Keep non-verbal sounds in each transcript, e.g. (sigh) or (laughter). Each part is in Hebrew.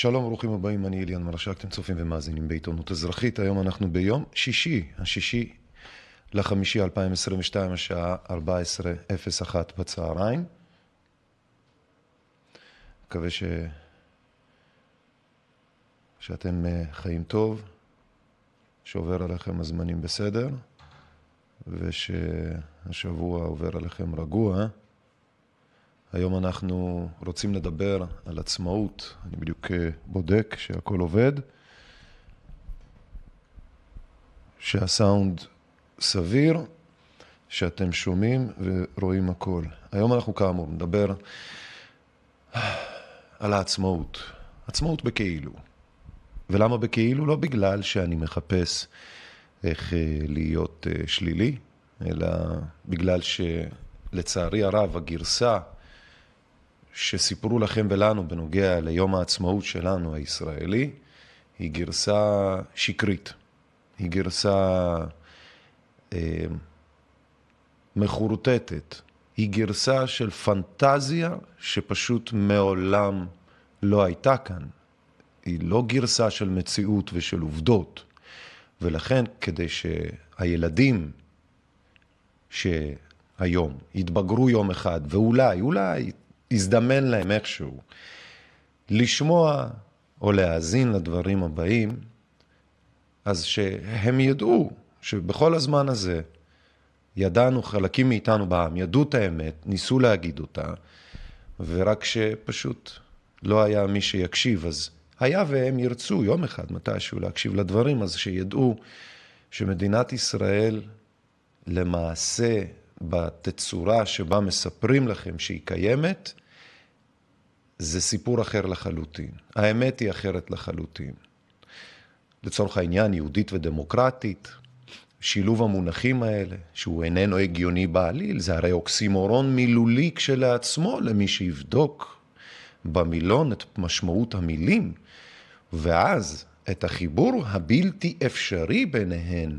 שלום, ברוכים הבאים, אני אליאן מרשק, אתם צופים ומאזינים בעיתונות אזרחית. היום אנחנו ביום שישי, השישי לחמישי 2022, השעה 14:01 בצהריים. מקווה ש... שאתם אה, חיים טוב, שעובר עליכם הזמנים בסדר, ושהשבוע עובר עליכם רגוע. היום אנחנו רוצים לדבר על עצמאות, אני בדיוק אה, בודק שהכל עובד, שהסאונד סביר, שאתם שומעים ורואים הכל. היום אנחנו כאמור נדבר על העצמאות, עצמאות בכאילו. ולמה בכאילו? לא בגלל שאני מחפש איך אה, להיות אה, שלילי, אלא בגלל שלצערי הרב הגרסה שסיפרו לכם ולנו בנוגע ליום העצמאות שלנו, הישראלי, היא גרסה שקרית. היא גרסה אה, מחורטטת. היא גרסה של פנטזיה שפשוט מעולם לא הייתה כאן. היא לא גרסה של מציאות ושל עובדות. ולכן, כדי שהילדים שהיום יתבגרו יום אחד, ואולי, אולי יזדמן להם איכשהו לשמוע או להאזין לדברים הבאים, אז שהם ידעו שבכל הזמן הזה ידענו, חלקים מאיתנו בעם ידעו את האמת, ניסו להגיד אותה, ורק שפשוט לא היה מי שיקשיב, אז היה והם ירצו יום אחד מתישהו להקשיב לדברים, אז שידעו שמדינת ישראל למעשה בתצורה שבה מספרים לכם שהיא קיימת, זה סיפור אחר לחלוטין. האמת היא אחרת לחלוטין. לצורך העניין, יהודית ודמוקרטית, שילוב המונחים האלה, שהוא איננו הגיוני בעליל, זה הרי אוקסימורון מילולי כשלעצמו למי שיבדוק במילון את משמעות המילים, ואז את החיבור הבלתי אפשרי ביניהן,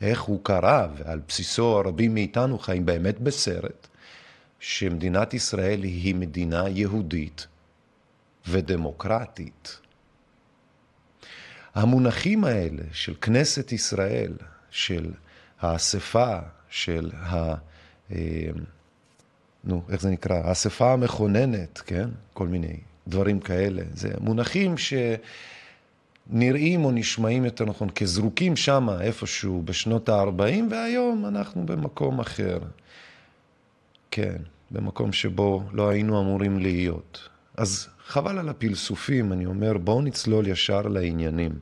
איך הוא קרה, ועל בסיסו רבים מאיתנו חיים באמת בסרט, שמדינת ישראל היא מדינה יהודית ודמוקרטית. המונחים האלה של כנסת ישראל, של האספה, של ה... אה, נו, איך זה נקרא? האספה המכוננת, כן? כל מיני דברים כאלה. זה מונחים שנראים או נשמעים יותר נכון כזרוקים שמה איפשהו בשנות ה-40, והיום אנחנו במקום אחר. כן, במקום שבו לא היינו אמורים להיות. אז חבל על הפלסופים, אני אומר, בואו נצלול ישר לעניינים.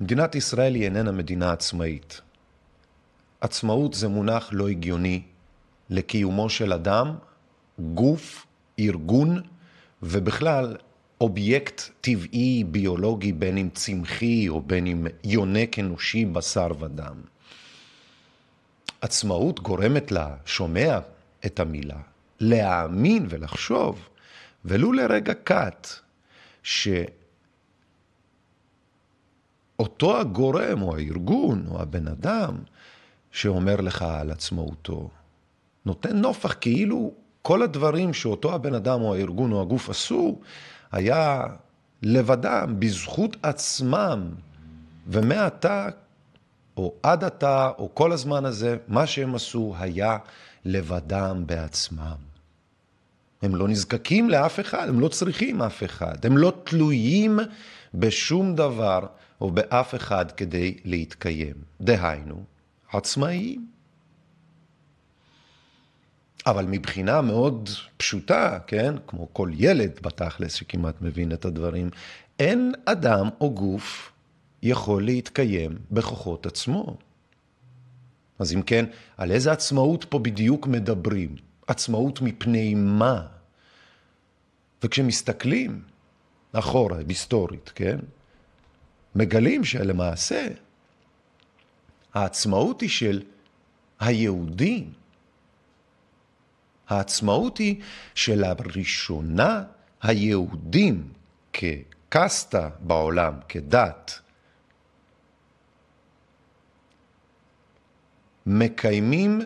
מדינת ישראל היא איננה מדינה עצמאית. עצמאות זה מונח לא הגיוני לקיומו של אדם, גוף, ארגון, ובכלל אובייקט טבעי, ביולוגי, בין אם צמחי או בין אם יונק אנושי, בשר ודם. עצמאות גורמת לשומע את המילה להאמין ולחשוב, ולו לרגע קט, שאותו הגורם או הארגון או הבן אדם שאומר לך על עצמאותו, נותן נופח כאילו כל הדברים שאותו הבן אדם או הארגון או הגוף עשו, היה לבדם, בזכות עצמם, ומעתה או עד עתה, או כל הזמן הזה, מה שהם עשו היה לבדם בעצמם. הם לא נזקקים לאף אחד, הם לא צריכים אף אחד, הם לא תלויים בשום דבר או באף אחד כדי להתקיים. דהיינו, עצמאיים. אבל מבחינה מאוד פשוטה, כן, כמו כל ילד בתכלס שכמעט מבין את הדברים, אין אדם או גוף יכול להתקיים בכוחות עצמו. אז אם כן, על איזה עצמאות פה בדיוק מדברים? עצמאות מפני מה? וכשמסתכלים אחורה, היסטורית, כן? מגלים שלמעשה העצמאות היא של היהודים. העצמאות היא שלראשונה היהודים כקסטה בעולם, כדת, מקיימים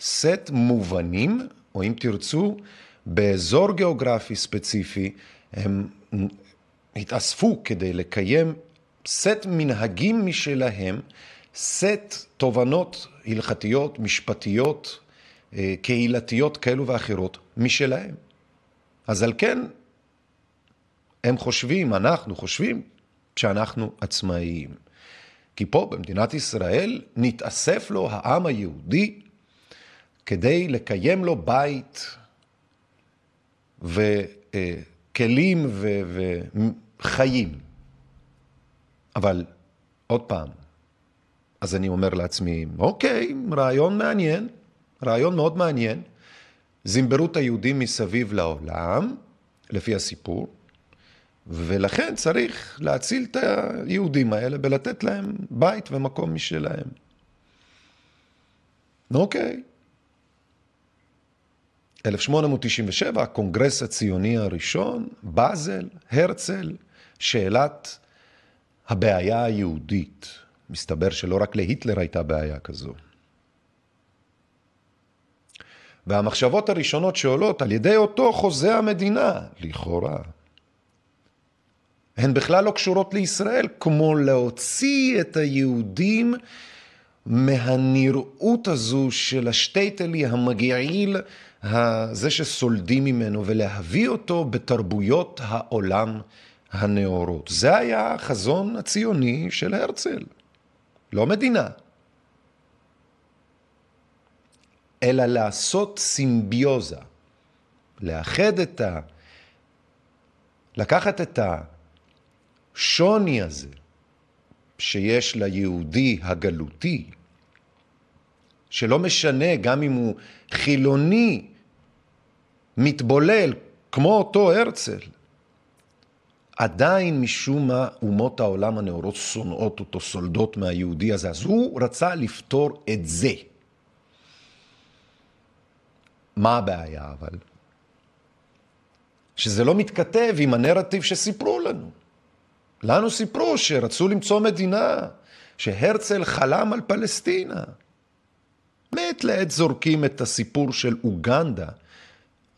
סט מובנים, או אם תרצו, באזור גיאוגרפי ספציפי, הם התאספו כדי לקיים סט מנהגים משלהם, סט תובנות הלכתיות, משפטיות, אה, קהילתיות כאלו ואחרות משלהם. אז על כן, הם חושבים, אנחנו חושבים, שאנחנו עצמאיים. כי פה במדינת ישראל נתאסף לו העם היהודי כדי לקיים לו בית וכלים וחיים. אבל עוד פעם, אז אני אומר לעצמי, אוקיי, רעיון מעניין, רעיון מאוד מעניין. זימברו את היהודים מסביב לעולם, לפי הסיפור, ולכן צריך להציל את היהודים האלה ולתת להם בית ומקום משלהם. אוקיי. 1897, הקונגרס הציוני הראשון, באזל, הרצל, שאלת הבעיה היהודית. מסתבר שלא רק להיטלר הייתה בעיה כזו. והמחשבות הראשונות שעולות על ידי אותו חוזה המדינה, לכאורה, הן בכלל לא קשורות לישראל, כמו להוציא את היהודים מהנראות הזו של השטייטלי המגעיל, זה שסולדים ממנו, ולהביא אותו בתרבויות העולם הנאורות. זה היה החזון הציוני של הרצל, לא מדינה. אלא לעשות סימביוזה, לאחד את ה... לקחת את השוני הזה שיש ליהודי הגלותי, שלא משנה גם אם הוא חילוני, מתבולל, כמו אותו הרצל, עדיין משום מה אומות העולם הנאורות שונאות אותו, סולדות מהיהודי הזה. אז הוא רצה לפתור את זה. מה הבעיה אבל? שזה לא מתכתב עם הנרטיב שסיפרו לנו. לנו סיפרו שרצו למצוא מדינה, שהרצל חלם על פלסטינה. מעת לעת זורקים את הסיפור של אוגנדה,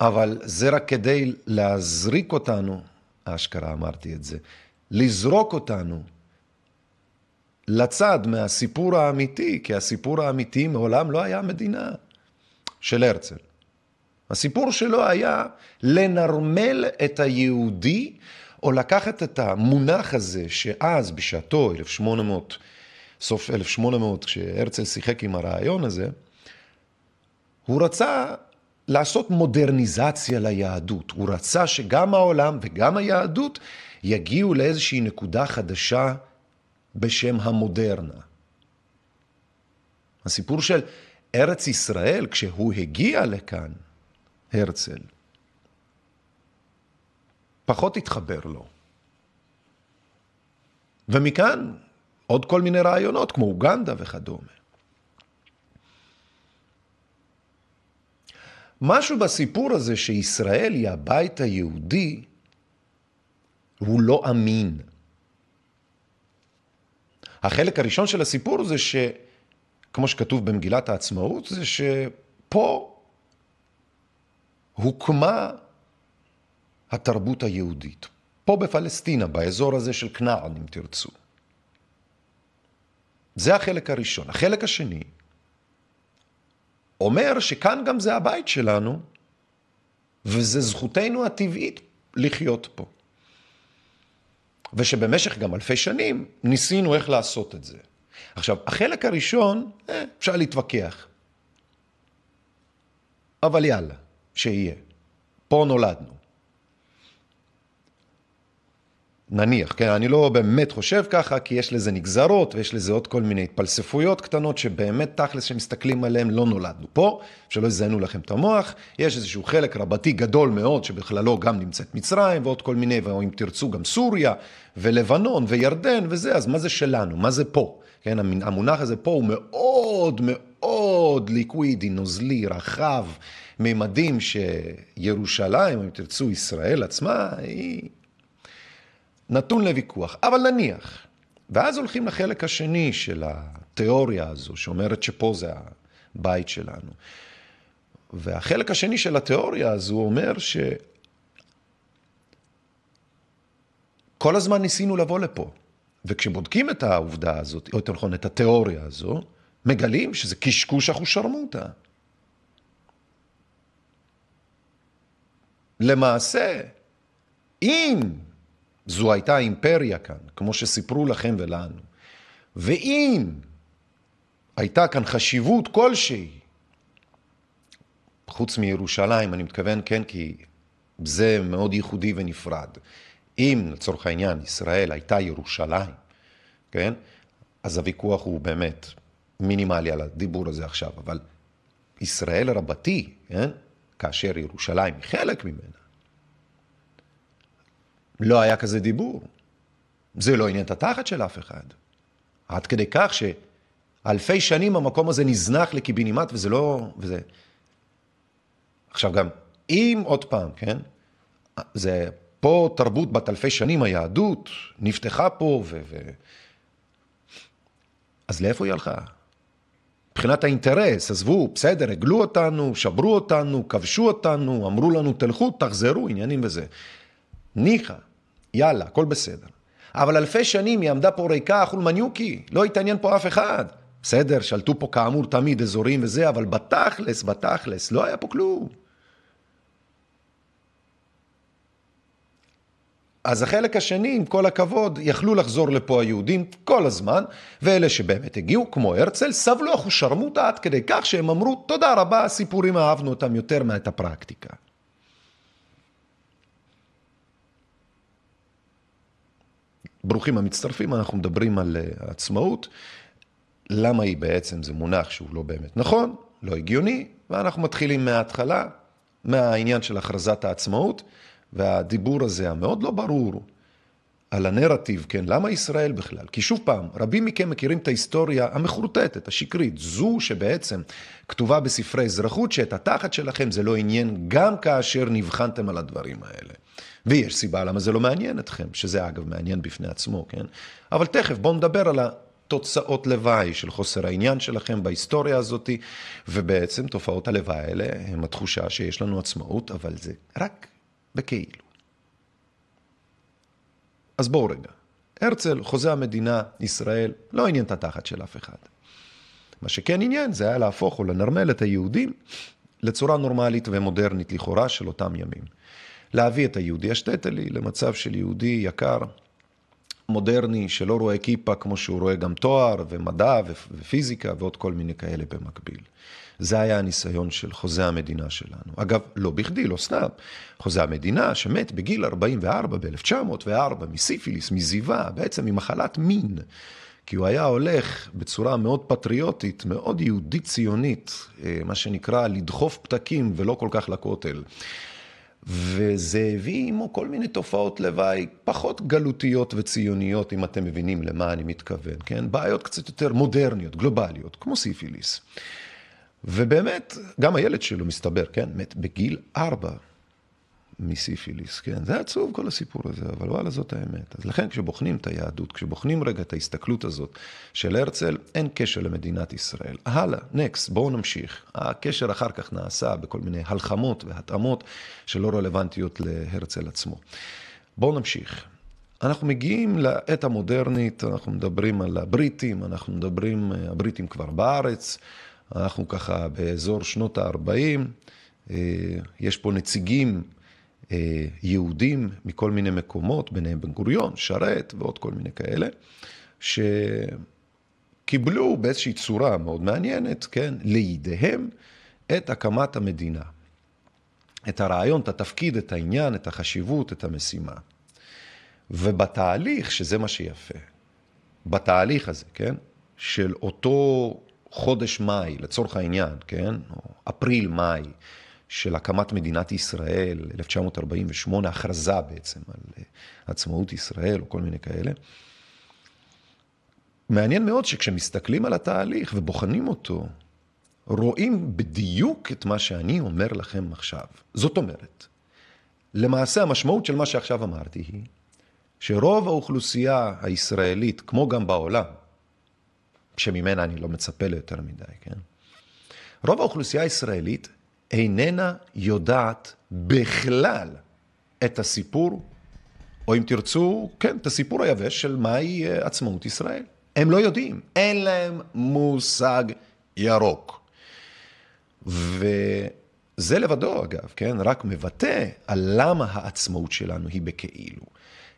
אבל זה רק כדי להזריק אותנו, אשכרה אמרתי את זה, לזרוק אותנו לצד מהסיפור האמיתי, כי הסיפור האמיתי מעולם לא היה מדינה של הרצל. הסיפור שלו היה לנרמל את היהודי, או לקחת את המונח הזה שאז, בשעתו, 1800, סוף 1800, כשהרצל שיחק עם הרעיון הזה, הוא רצה לעשות מודרניזציה ליהדות. הוא רצה שגם העולם וגם היהדות יגיעו לאיזושהי נקודה חדשה בשם המודרנה. הסיפור של ארץ ישראל, כשהוא הגיע לכאן, הרצל. פחות התחבר לו. ומכאן עוד כל מיני רעיונות, כמו אוגנדה וכדומה. משהו בסיפור הזה שישראל היא הבית היהודי, הוא לא אמין. החלק הראשון של הסיפור זה ש... כמו שכתוב במגילת העצמאות, זה שפה הוקמה התרבות היהודית. פה בפלסטינה, באזור הזה של כנען, אם תרצו. זה החלק הראשון. החלק השני אומר שכאן גם זה הבית שלנו, וזה זכותנו הטבעית לחיות פה. ושבמשך גם אלפי שנים ניסינו איך לעשות את זה. עכשיו, החלק הראשון, אה, אפשר להתווכח. אבל יאללה. שיהיה. פה נולדנו. נניח, כן, אני לא באמת חושב ככה, כי יש לזה נגזרות ויש לזה עוד כל מיני התפלספויות קטנות שבאמת תכלס שמסתכלים עליהן לא נולדנו פה, שלא יזיינו לכם את המוח, יש איזשהו חלק רבתי גדול מאוד שבכללו גם נמצאת מצרים ועוד כל מיני, ואם תרצו גם סוריה ולבנון וירדן וזה, אז מה זה שלנו? מה זה פה? כן, המונח הזה פה הוא מאוד מאוד ליקווידי, נוזלי, רחב. ממדים שירושלים, אם תרצו, ישראל עצמה, היא נתון לוויכוח. אבל נניח, ואז הולכים לחלק השני של התיאוריה הזו, שאומרת שפה זה הבית שלנו. והחלק השני של התיאוריה הזו אומר ש... כל הזמן ניסינו לבוא לפה. וכשבודקים את העובדה הזאת, או יותר נכון, את התיאוריה הזו, מגלים שזה קשקוש אחושרמוטה. למעשה, אם זו הייתה אימפריה כאן, כמו שסיפרו לכם ולנו, ואם הייתה כאן חשיבות כלשהי, חוץ מירושלים, אני מתכוון, כן, כי זה מאוד ייחודי ונפרד. אם לצורך העניין ישראל הייתה ירושלים, כן, אז הוויכוח הוא באמת מינימלי על הדיבור הזה עכשיו, אבל ישראל רבתי, כן, כאשר ירושלים היא חלק ממנה, לא היה כזה דיבור. זה לא עניין את התחת של אף אחד. עד כדי כך שאלפי שנים המקום הזה נזנח לקיבינימט וזה לא... וזה... עכשיו גם, אם עוד פעם, כן, זה פה תרבות בת אלפי שנים, היהדות נפתחה פה ו... ו... אז לאיפה היא הלכה? מבחינת האינטרס, עזבו, בסדר, הגלו אותנו, שברו אותנו, כבשו אותנו, אמרו לנו תלכו, תחזרו, עניינים וזה. ניחא, יאללה, הכל בסדר. אבל אלפי שנים היא עמדה פה ריקה, חולמניוקי, לא התעניין פה אף אחד. בסדר, שלטו פה כאמור תמיד אזורים וזה, אבל בתכלס, בתכלס, לא היה פה כלום. אז החלק השני, עם כל הכבוד, יכלו לחזור לפה היהודים כל הזמן, ואלה שבאמת הגיעו, כמו הרצל, סבלו אחושרמוטה עד כדי כך שהם אמרו, תודה רבה, הסיפורים אהבנו אותם יותר מאת הפרקטיקה. ברוכים המצטרפים, אנחנו מדברים על אה, עצמאות. למה היא בעצם, זה מונח שהוא לא באמת נכון, לא הגיוני, ואנחנו מתחילים מההתחלה, מהעניין של הכרזת העצמאות. והדיבור הזה המאוד לא ברור על הנרטיב, כן, למה ישראל בכלל? כי שוב פעם, רבים מכם מכירים את ההיסטוריה המחורטטת, השקרית, זו שבעצם כתובה בספרי אזרחות, שאת התחת שלכם זה לא עניין גם כאשר נבחנתם על הדברים האלה. ויש סיבה למה זה לא מעניין אתכם, שזה אגב מעניין בפני עצמו, כן? אבל תכף בואו נדבר על התוצאות לוואי של חוסר העניין שלכם בהיסטוריה הזאת, ובעצם תופעות הלוואי האלה הם התחושה שיש לנו עצמאות, אבל זה רק בכאילו. אז בואו רגע. הרצל, חוזה המדינה, ישראל, לא עניין את התחת של אף אחד. מה שכן עניין זה היה להפוך או לנרמל את היהודים לצורה נורמלית ומודרנית לכאורה של אותם ימים. להביא את היהודי השטטלי למצב של יהודי יקר, מודרני, שלא רואה כיפה כמו שהוא רואה גם תואר ומדע ופיזיקה ועוד כל מיני כאלה במקביל. זה היה הניסיון של חוזה המדינה שלנו. אגב, לא בכדי, לא סתם. חוזה המדינה שמת בגיל 44, ב-1904, מסיפיליס, מזיווה, בעצם ממחלת מין. כי הוא היה הולך בצורה מאוד פטריוטית, מאוד יהודית ציונית, אה, מה שנקרא לדחוף פתקים ולא כל כך לכותל. וזה הביא עמו כל מיני תופעות לוואי פחות גלותיות וציוניות, אם אתם מבינים למה אני מתכוון, כן? בעיות קצת יותר מודרניות, גלובליות, כמו סיפיליס. ובאמת, גם הילד שלו מסתבר, כן, מת בגיל ארבע מסיפיליס, כן, זה עצוב כל הסיפור הזה, אבל וואלה זאת האמת. אז לכן כשבוחנים את היהדות, כשבוחנים רגע את ההסתכלות הזאת של הרצל, אין קשר למדינת ישראל. הלאה, נקסט, בואו נמשיך. הקשר אחר כך נעשה בכל מיני הלחמות והתאמות שלא רלוונטיות להרצל עצמו. בואו נמשיך. אנחנו מגיעים לעת המודרנית, אנחנו מדברים על הבריטים, אנחנו מדברים, הבריטים כבר בארץ. אנחנו ככה באזור שנות ה-40, אה, יש פה נציגים אה, יהודים מכל מיני מקומות, ביניהם בן גוריון, שרת ועוד כל מיני כאלה, שקיבלו באיזושהי צורה מאוד מעניינת, כן, לידיהם את הקמת המדינה. את הרעיון, את התפקיד, את העניין, את החשיבות, את המשימה. ובתהליך, שזה מה שיפה, בתהליך הזה, כן, של אותו חודש מאי, לצורך העניין, כן, או אפריל-מאי של הקמת מדינת ישראל, 1948, הכרזה בעצם על אה, עצמאות ישראל או כל מיני כאלה. מעניין מאוד שכשמסתכלים על התהליך ובוחנים אותו, רואים בדיוק את מה שאני אומר לכם עכשיו. זאת אומרת, למעשה המשמעות של מה שעכשיו אמרתי היא שרוב האוכלוסייה הישראלית, כמו גם בעולם, שממנה אני לא מצפה ליותר מדי, כן? רוב האוכלוסייה הישראלית איננה יודעת בכלל את הסיפור, או אם תרצו, כן, את הסיפור היבש של מהי אה, עצמאות ישראל. הם לא יודעים, אין להם מושג ירוק. וזה לבדו, אגב, כן, רק מבטא על למה העצמאות שלנו היא בכאילו.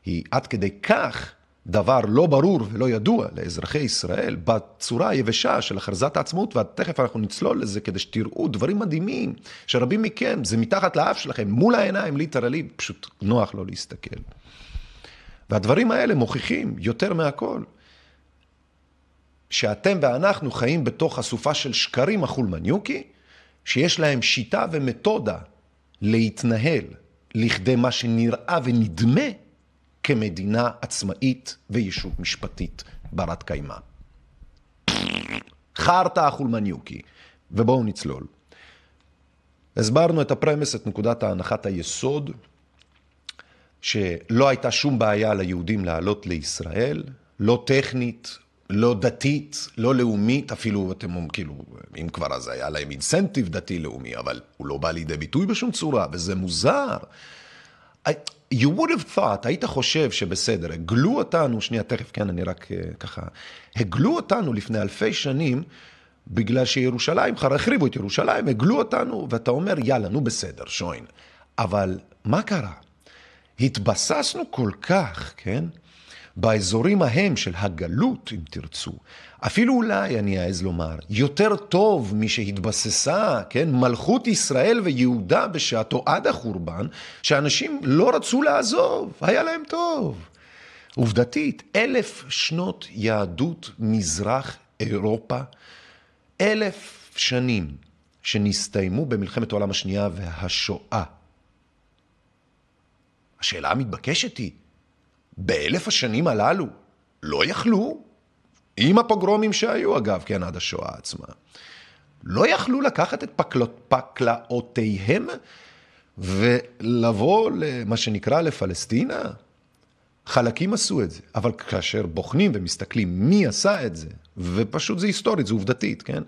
היא עד כדי כך דבר לא ברור ולא ידוע לאזרחי ישראל בצורה היבשה של הכרזת העצמאות, ותכף אנחנו נצלול לזה כדי שתראו דברים מדהימים, שרבים מכם, זה מתחת לאף שלכם, מול העיניים, ליטרלי, פשוט נוח לא להסתכל. והדברים האלה מוכיחים יותר מהכל, שאתם ואנחנו חיים בתוך אסופה של שקרים החולמניוקי, שיש להם שיטה ומתודה להתנהל לכדי מה שנראה ונדמה כמדינה עצמאית וישות משפטית ברת קיימא. חרטא החולמניוקי. ובואו נצלול. הסברנו את הפרמס, את נקודת ההנחת היסוד, שלא הייתה שום בעיה ליהודים לעלות לישראל, לא טכנית, לא דתית, לא לאומית, אפילו אתם אומרים, כאילו, אם כבר אז היה להם אינסנטיב דתי-לאומי, אבל הוא לא בא לידי ביטוי בשום צורה, וזה מוזר. You would have thought, היית חושב שבסדר, הגלו אותנו, שנייה, תכף, כן, אני רק uh, ככה, הגלו אותנו לפני אלפי שנים, בגלל שירושלים, החריבו את ירושלים, הגלו אותנו, ואתה אומר, יאללה, נו בסדר, שוין. אבל מה קרה? התבססנו כל כך, כן? באזורים ההם של הגלות, אם תרצו, אפילו אולי, אני אעז לומר, יותר טוב משהתבססה, כן, מלכות ישראל ויהודה בשעתו עד החורבן, שאנשים לא רצו לעזוב, היה להם טוב. עובדתית, אלף שנות יהדות מזרח אירופה, אלף שנים שנסתיימו במלחמת העולם השנייה והשואה. השאלה המתבקשת היא, באלף השנים הללו לא יכלו, עם הפוגרומים שהיו אגב, כן, עד השואה עצמה, לא יכלו לקחת את פקלות, פקלאותיהם ולבוא למה שנקרא לפלסטינה? חלקים עשו את זה, אבל כאשר בוחנים ומסתכלים מי עשה את זה, ופשוט זה היסטורית, זה עובדתית, כן?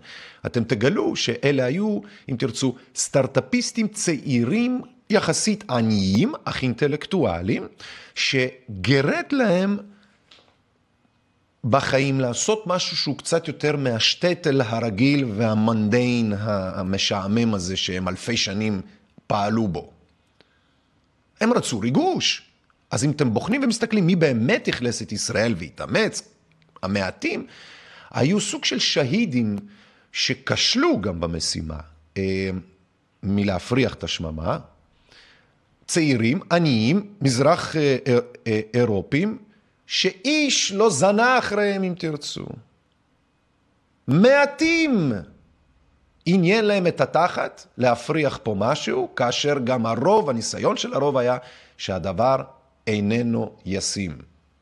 אתם תגלו שאלה היו, אם תרצו, סטארטאפיסטים צעירים יחסית עניים, אך אינטלקטואלים, שגרד להם בחיים לעשות משהו שהוא קצת יותר מהשטטל הרגיל והמנדיין המשעמם הזה שהם אלפי שנים פעלו בו. הם רצו ריגוש. אז אם אתם בוחנים ומסתכלים מי באמת אכלס את ישראל והתאמץ, המעטים, היו סוג של שהידים שכשלו גם במשימה אה, מלהפריח את השממה, צעירים, עניים, מזרח אה, אה, אירופים, שאיש לא זנה אחריהם אם תרצו. מעטים עניין להם את התחת להפריח פה משהו, כאשר גם הרוב, הניסיון של הרוב היה שהדבר איננו ישים.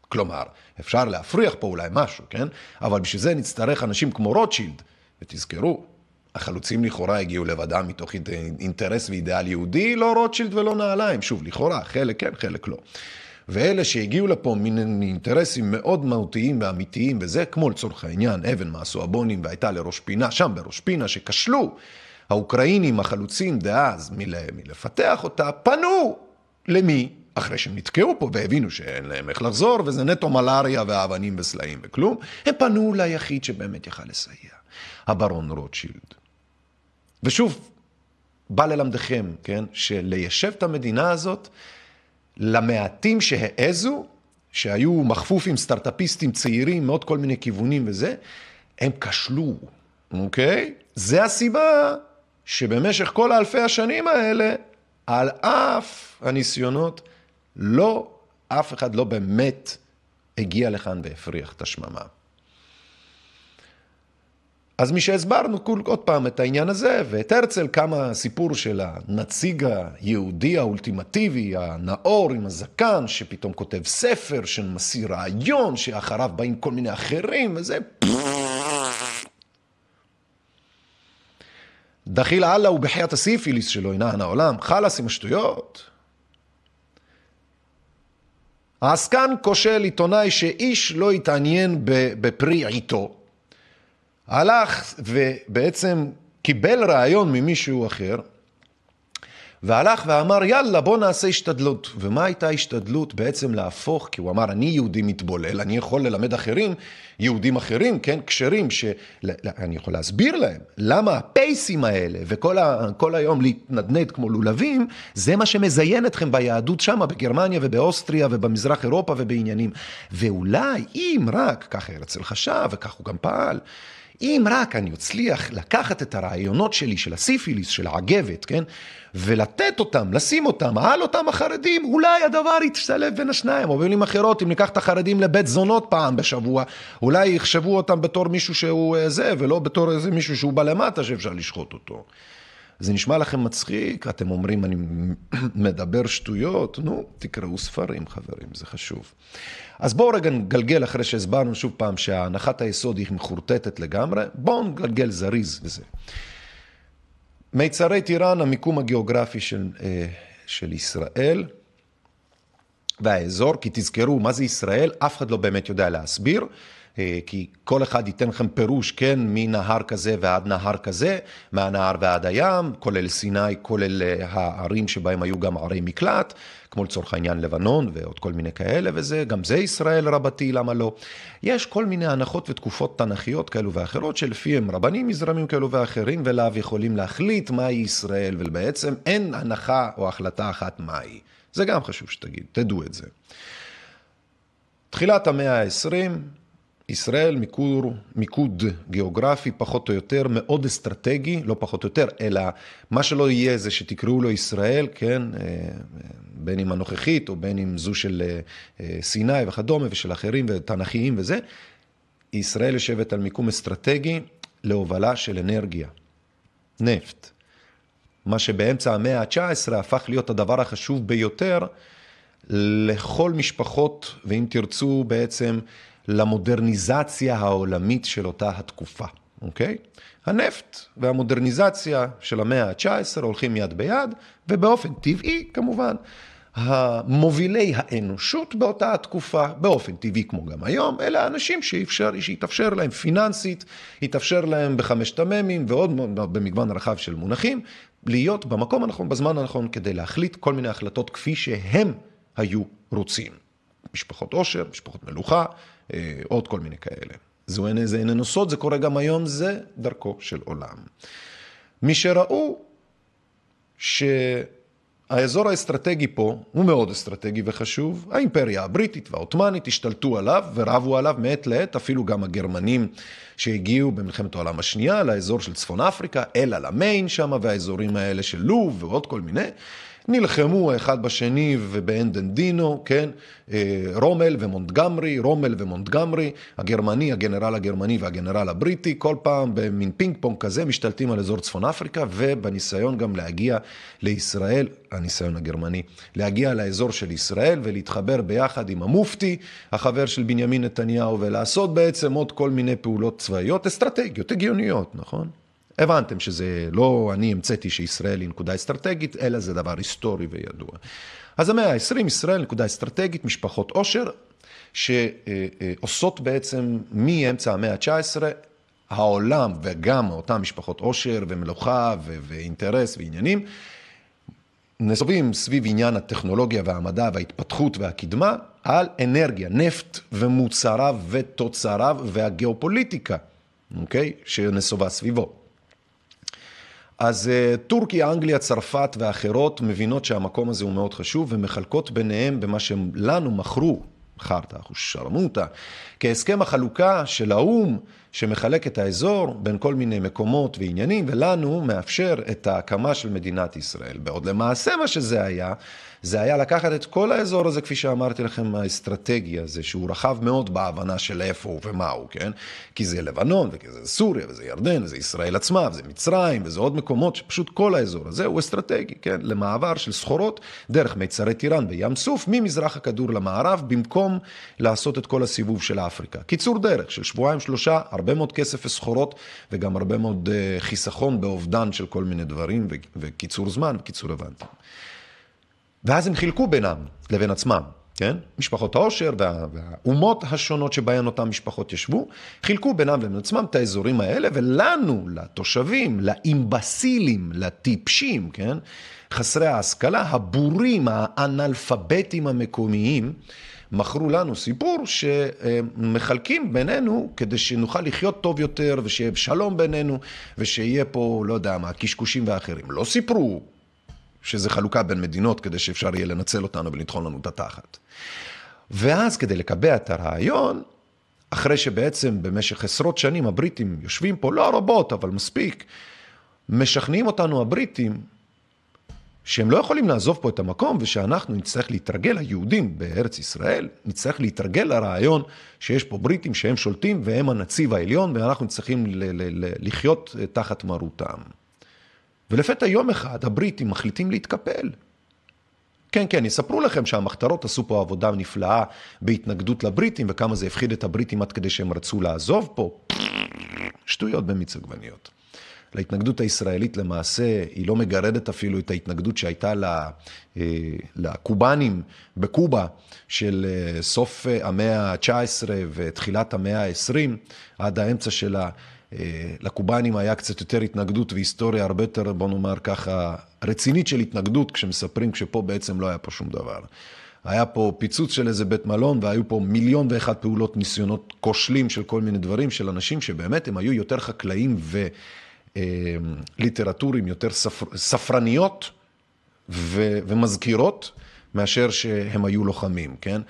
כלומר, אפשר להפריח פה אולי משהו, כן? אבל בשביל זה נצטרך אנשים כמו רוטשילד, ותזכרו, החלוצים לכאורה הגיעו לבדם מתוך אינטרס ואידיאל יהודי, לא רוטשילד ולא נעליים. שוב, לכאורה, חלק כן, חלק לא. ואלה שהגיעו לפה מן אינטרסים מאוד מהותיים ואמיתיים, וזה כמו לצורך העניין, אבן מהסואבונים והייתה לראש פינה, שם בראש פינה, שכשלו האוקראינים החלוצים דאז מל, מלפתח אותה, פנו למי? אחרי שהם נתקעו פה והבינו שאין להם איך לחזור, וזה נטו מלאריה ואבנים וסלעים וכלום, הם פנו ליחיד שבאמת יכל לסייע, הברון רוטשילד. ושוב, בא ללמדכם, כן, שליישב את המדינה הזאת, למעטים שהעזו, שהיו מכפוף עם סטארט-אפיסטים צעירים מעוד כל מיני כיוונים וזה, הם כשלו, אוקיי? זה הסיבה שבמשך כל האלפי השנים האלה, על אף הניסיונות, לא, אף אחד לא באמת הגיע לכאן והפריח את השממה. אז משהסברנו עוד פעם את העניין הזה, ואת הרצל, כמה הסיפור של הנציג היהודי האולטימטיבי, הנאור עם הזקן, שפתאום כותב ספר שמסיר רעיון, שאחריו באים כל מיני אחרים, וזה... דחיל אללה ובחיית הסיפיליס שלו ינען העולם, חלאס עם השטויות. העסקן כושל עיתונאי שאיש לא התעניין בפרי עיתו. הלך ובעצם קיבל רעיון ממישהו אחר, והלך ואמר, יאללה, בוא נעשה השתדלות. ומה הייתה השתדלות? בעצם להפוך, כי הוא אמר, אני יהודי מתבולל, אני יכול ללמד אחרים, יהודים אחרים, כן, כשרים, שאני יכול להסביר להם למה הפייסים האלה וכל ה, היום להתנדנד כמו לולבים, זה מה שמזיין אתכם ביהדות שמה, בגרמניה ובאוסטריה ובמזרח אירופה ובעניינים. ואולי, אם רק, ככה הרצל חשב וכך הוא גם פעל, אם רק אני אצליח לקחת את הרעיונות שלי של הסיפיליס, של העגבת, כן? ולתת אותם, לשים אותם על אותם החרדים, אולי הדבר יתשלב בין השניים. או במילים אחרות, אם ניקח את החרדים לבית זונות פעם בשבוע, אולי יחשבו אותם בתור מישהו שהוא אה, זה, ולא בתור איזה מישהו שהוא בא למטה שאפשר לשחוט אותו. זה נשמע לכם מצחיק, אתם אומרים, אני מדבר שטויות, נו, תקראו ספרים, חברים, זה חשוב. אז בואו רגע נגלגל, אחרי שהסברנו שוב פעם שהנחת היסוד היא מחורטטת לגמרי, בואו נגלגל זריז וזה. מיצרי טיראן, המיקום הגיאוגרפי של, אה, של ישראל והאזור, כי תזכרו, מה זה ישראל? אף אחד לא באמת יודע להסביר. אה, כי כל אחד ייתן לכם פירוש, כן, מנהר כזה ועד נהר כזה, מהנהר ועד הים, כולל סיני, כולל אה, הערים שבהם היו גם ערי מקלט, כמו לצורך העניין לבנון ועוד כל מיני כאלה, וזה, גם זה ישראל רבתי, למה לא? יש כל מיני הנחות ותקופות תנכיות כאלו ואחרות, שלפיהם רבנים מזרמים כאלו ואחרים ולאו יכולים להחליט מהי ישראל, ובעצם אין הנחה או החלטה אחת מהי. זה גם חשוב שתגיד, תדעו את זה. תחילת המאה ה-20, ישראל מיקור, מיקוד גיאוגרפי פחות או יותר מאוד אסטרטגי, לא פחות או יותר, אלא מה שלא יהיה זה שתקראו לו ישראל, כן, אה, בין אם הנוכחית או בין אם זו של אה, אה, סיני וכדומה ושל אחרים ותנכיים וזה, ישראל יושבת על מיקום אסטרטגי להובלה של אנרגיה, נפט. מה שבאמצע המאה ה-19 הפך להיות הדבר החשוב ביותר לכל משפחות, ואם תרצו בעצם למודרניזציה העולמית של אותה התקופה, אוקיי? הנפט והמודרניזציה של המאה ה-19 הולכים יד ביד, ובאופן טבעי, כמובן, המובילי האנושות באותה התקופה, באופן טבעי כמו גם היום, אלה האנשים שאפשר, שיתאפשר להם פיננסית, יתאפשר להם בחמשת המ"מים ועוד במגוון רחב של מונחים, להיות במקום הנכון, בזמן הנכון, כדי להחליט כל מיני החלטות כפי שהם היו רוצים. משפחות עושר, משפחות מלוכה, עוד כל מיני כאלה. זו אין איזה איננו סוד, זה קורה גם היום, זה דרכו של עולם. מי שראו שהאזור האסטרטגי פה הוא מאוד אסטרטגי וחשוב, האימפריה הבריטית והעות'מאנית השתלטו עליו ורבו עליו מעת לעת, אפילו גם הגרמנים שהגיעו במלחמת העולם השנייה לאזור של צפון אפריקה, אל עלמיין שם והאזורים האלה של לוב ועוד כל מיני. נלחמו אחד בשני ובאנדנדינו, כן, אה, רומל ומונטגמרי, רומל ומונטגמרי, הגרמני, הגנרל הגרמני והגנרל הבריטי, כל פעם במין פינג פונג כזה משתלטים על אזור צפון אפריקה, ובניסיון גם להגיע לישראל, הניסיון הגרמני, להגיע לאזור של ישראל ולהתחבר ביחד עם המופתי, החבר של בנימין נתניהו, ולעשות בעצם עוד כל מיני פעולות צבאיות אסטרטגיות, הגיוניות, נכון? הבנתם שזה לא אני המצאתי שישראל היא נקודה אסטרטגית, אלא זה דבר היסטורי וידוע. אז המאה ה-20, ישראל נקודה אסטרטגית, משפחות עושר, שעושות בעצם מאמצע המאה ה-19, העולם וגם אותן משפחות עושר ומלוכה ואינטרס ועניינים, נסובים סביב עניין הטכנולוגיה והמדע וההתפתחות והקדמה על אנרגיה, נפט ומוצריו ותוצריו והגיאופוליטיקה, אוקיי? שנסובה סביבו. אז אה, טורקיה, אנגליה, צרפת ואחרות מבינות שהמקום הזה הוא מאוד חשוב ומחלקות ביניהם במה שהם לנו מכרו, חרטא, שרמוטה, כהסכם החלוקה של האו"ם שמחלק את האזור בין כל מיני מקומות ועניינים ולנו מאפשר את ההקמה של מדינת ישראל. בעוד למעשה מה שזה היה זה היה לקחת את כל האזור הזה, כפי שאמרתי לכם, האסטרטגי הזה, שהוא רחב מאוד בהבנה של איפה הוא ומה הוא, כן? כי זה לבנון, וזה סוריה, וזה ירדן, וזה ישראל עצמה, וזה מצרים, וזה עוד מקומות, שפשוט כל האזור הזה הוא אסטרטגי, כן? למעבר של סחורות דרך מיצרי טיראן בים סוף, ממזרח הכדור למערב, במקום לעשות את כל הסיבוב של אפריקה. קיצור דרך של שבועיים, שלושה, הרבה מאוד כסף וסחורות, וגם הרבה מאוד uh, חיסכון באובדן של כל מיני דברים, וקיצור זמן וקיצור הבנתם. ואז הם חילקו בינם לבין עצמם. כן? משפחות העושר וה, והאומות השונות שבהן אותן משפחות ישבו, חילקו בינם לבין עצמם את האזורים האלה, ולנו, לתושבים, לאימבסילים, לטיפשים, כן? חסרי ההשכלה, הבורים, האנאלפביתים המקומיים, מכרו לנו סיפור שמחלקים בינינו כדי שנוכל לחיות טוב יותר ושיהיה שלום בינינו ושיהיה פה, לא יודע מה, קשקושים ואחרים. לא סיפרו שזה חלוקה בין מדינות כדי שאפשר יהיה לנצל אותנו ולטחון לנו את התחת. ואז כדי לקבע את הרעיון, אחרי שבעצם במשך עשרות שנים הבריטים יושבים פה, לא רבות, אבל מספיק, משכנעים אותנו הבריטים שהם לא יכולים לעזוב פה את המקום ושאנחנו נצטרך להתרגל, היהודים בארץ ישראל, נצטרך להתרגל לרעיון שיש פה בריטים שהם שולטים והם הנציב העליון ואנחנו צריכים לחיות תחת מרותם. ולפתע יום אחד הבריטים מחליטים להתקפל. כן, כן, יספרו לכם שהמחתרות עשו פה עבודה נפלאה בהתנגדות לבריטים וכמה זה הפחיד את הבריטים עד כדי שהם רצו לעזוב פה. שטויות במיץ עגבניות. להתנגדות הישראלית למעשה, היא לא מגרדת אפילו את ההתנגדות שהייתה אה, לקובנים בקובה של אה, סוף אה, המאה ה-19 ותחילת המאה ה-20, עד האמצע שלה. לקובנים היה קצת יותר התנגדות והיסטוריה הרבה יותר, בוא נאמר ככה, רצינית של התנגדות כשמספרים, כשפה בעצם לא היה פה שום דבר. היה פה פיצוץ של איזה בית מלון והיו פה מיליון ואחת פעולות ניסיונות כושלים של כל מיני דברים של אנשים שבאמת הם היו יותר חקלאים ו... אה, יותר ספר, ספרניות ו, ומזכירות מאשר שהם היו לוחמים, כן?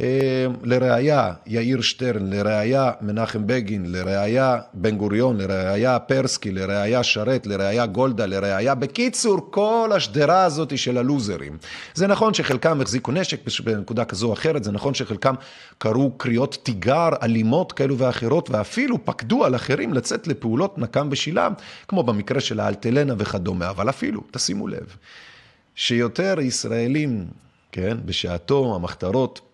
אה, לראיה יאיר שטרן, לראיה מנחם בגין, לראיה בן גוריון, לראיה פרסקי, לראיה שרת, לראיה גולדה, לראיה, בקיצור, כל השדרה הזאת של הלוזרים. זה נכון שחלקם החזיקו נשק בנקודה כזו או אחרת, זה נכון שחלקם קראו קריאות תיגר אלימות כאלו ואחרות, ואפילו פקדו על אחרים לצאת לפעולות נקם ושילם, כמו במקרה של האלטלנה וכדומה, אבל אפילו, תשימו לב, שיותר ישראלים, כן, בשעתו המחתרות,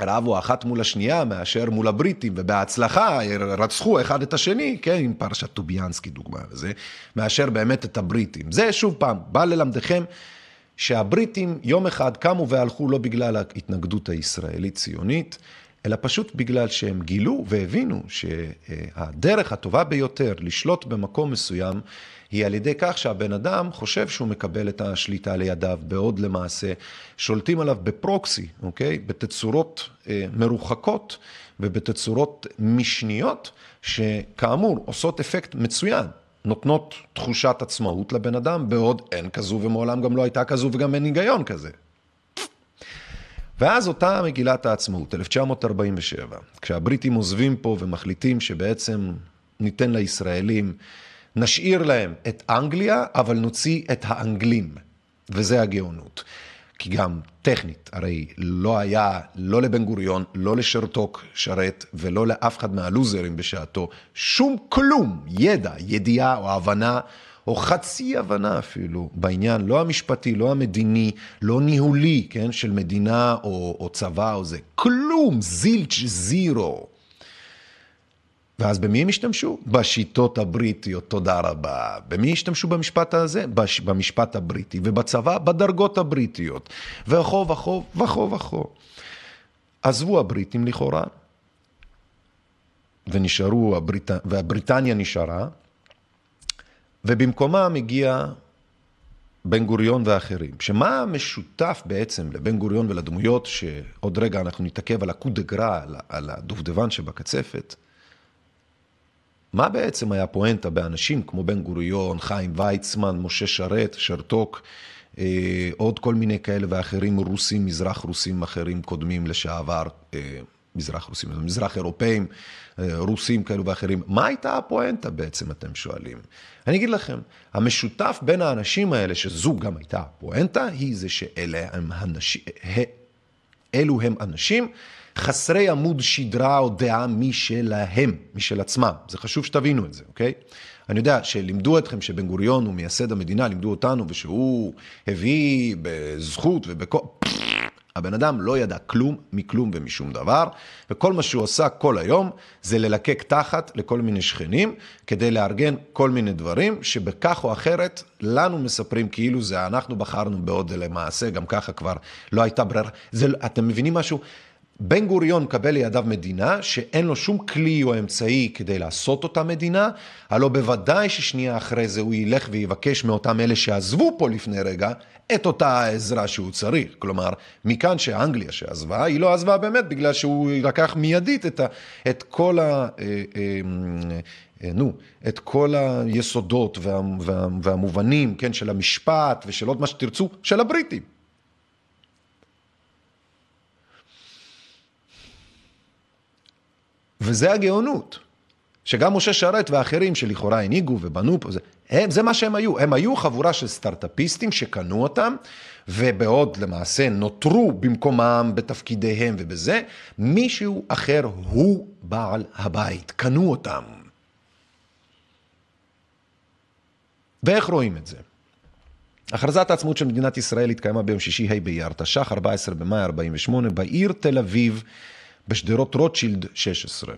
רבו אחת מול השנייה מאשר מול הבריטים, ובהצלחה רצחו אחד את השני, כן, עם פרשת טוביאנסקי דוגמה וזה, מאשר באמת את הבריטים. זה שוב פעם, בא ללמדכם שהבריטים יום אחד קמו והלכו לא בגלל ההתנגדות הישראלית-ציונית, אלא פשוט בגלל שהם גילו והבינו שהדרך הטובה ביותר לשלוט במקום מסוים היא על ידי כך שהבן אדם חושב שהוא מקבל את השליטה לידיו, בעוד למעשה שולטים עליו בפרוקסי, אוקיי? בתצורות אה, מרוחקות ובתצורות משניות, שכאמור עושות אפקט מצוין. נותנות תחושת עצמאות לבן אדם, בעוד אין כזו ומעולם גם לא הייתה כזו וגם אין היגיון כזה. ואז אותה מגילת העצמאות, 1947, כשהבריטים עוזבים פה ומחליטים שבעצם ניתן לישראלים נשאיר להם את אנגליה, אבל נוציא את האנגלים, וזה הגאונות. כי גם טכנית, הרי לא היה, לא לבן גוריון, לא לשרתוק שרת, ולא לאף אחד מהלוזרים בשעתו, שום כלום, ידע, ידיעה או הבנה, או חצי הבנה אפילו, בעניין, לא המשפטי, לא המדיני, לא ניהולי, כן, של מדינה או, או צבא או זה, כלום, זילץ' זירו. ואז במי הם השתמשו? בשיטות הבריטיות, תודה רבה. במי השתמשו במשפט הזה? בש... במשפט הבריטי. ובצבא? בדרגות הבריטיות. וכו וכו וכו וכו. עזבו הבריטים לכאורה, ונשארו, הבריט... והבריטניה נשארה, ובמקומם הגיע בן גוריון ואחרים. שמה משותף בעצם לבן גוריון ולדמויות, שעוד רגע אנחנו נתעכב על הקו דה גרא, על הדובדבן שבקצפת, מה בעצם היה פואנטה באנשים כמו בן גוריון, חיים ויצמן, משה שרת, שרתוק, אה, עוד כל מיני כאלה ואחרים, רוסים, מזרח רוסים אחרים קודמים לשעבר, אה, מזרח רוסים, מזרח אירופאים, אה, רוסים כאלו ואחרים. מה הייתה הפואנטה בעצם, אתם שואלים? אני אגיד לכם, המשותף בין האנשים האלה, שזו גם הייתה הפואנטה, היא זה שאלה הם אנשים, אלו הם אנשים חסרי עמוד שדרה או דעה משלהם, משל עצמם. זה חשוב שתבינו את זה, אוקיי? אני יודע שלימדו אתכם שבן גוריון הוא מייסד המדינה, לימדו אותנו, ושהוא הביא בזכות ובכל... הבן אדם לא ידע כלום, מכלום ומשום דבר, וכל מה שהוא עושה כל היום זה ללקק תחת לכל מיני שכנים, כדי לארגן כל מיני דברים, שבכך או אחרת לנו מספרים כאילו זה אנחנו בחרנו בעוד למעשה, גם ככה כבר לא הייתה ברירה. אתם מבינים משהו? בן גוריון מקבל לידיו מדינה שאין לו שום כלי או אמצעי כדי לעשות אותה מדינה, הלא בוודאי ששנייה אחרי זה הוא ילך ויבקש מאותם אלה שעזבו פה לפני רגע את אותה העזרה שהוא צריך. כלומר, מכאן שאנגליה שעזבה, היא לא עזבה באמת בגלל שהוא לקח מיידית את, ה, את כל ה... אה, אה, אה, נו, את כל היסודות וה, וה, והמובנים, כן, של המשפט ושל עוד מה שתרצו, של הבריטים. וזה הגאונות. שגם משה שרת ואחרים שלכאורה הנהיגו ובנו פה, זה, הם, זה מה שהם היו. הם היו חבורה של סטארט-אפיסטים שקנו אותם, ובעוד למעשה נותרו במקומם בתפקידיהם ובזה, מישהו אחר הוא בעל הבית. קנו אותם. ואיך רואים את זה? הכרזת העצמאות של מדינת ישראל התקיימה ביום שישי ה' באייר תש"ח, 14 במאי 48, בעיר תל אביב. בשדרות רוטשילד 16.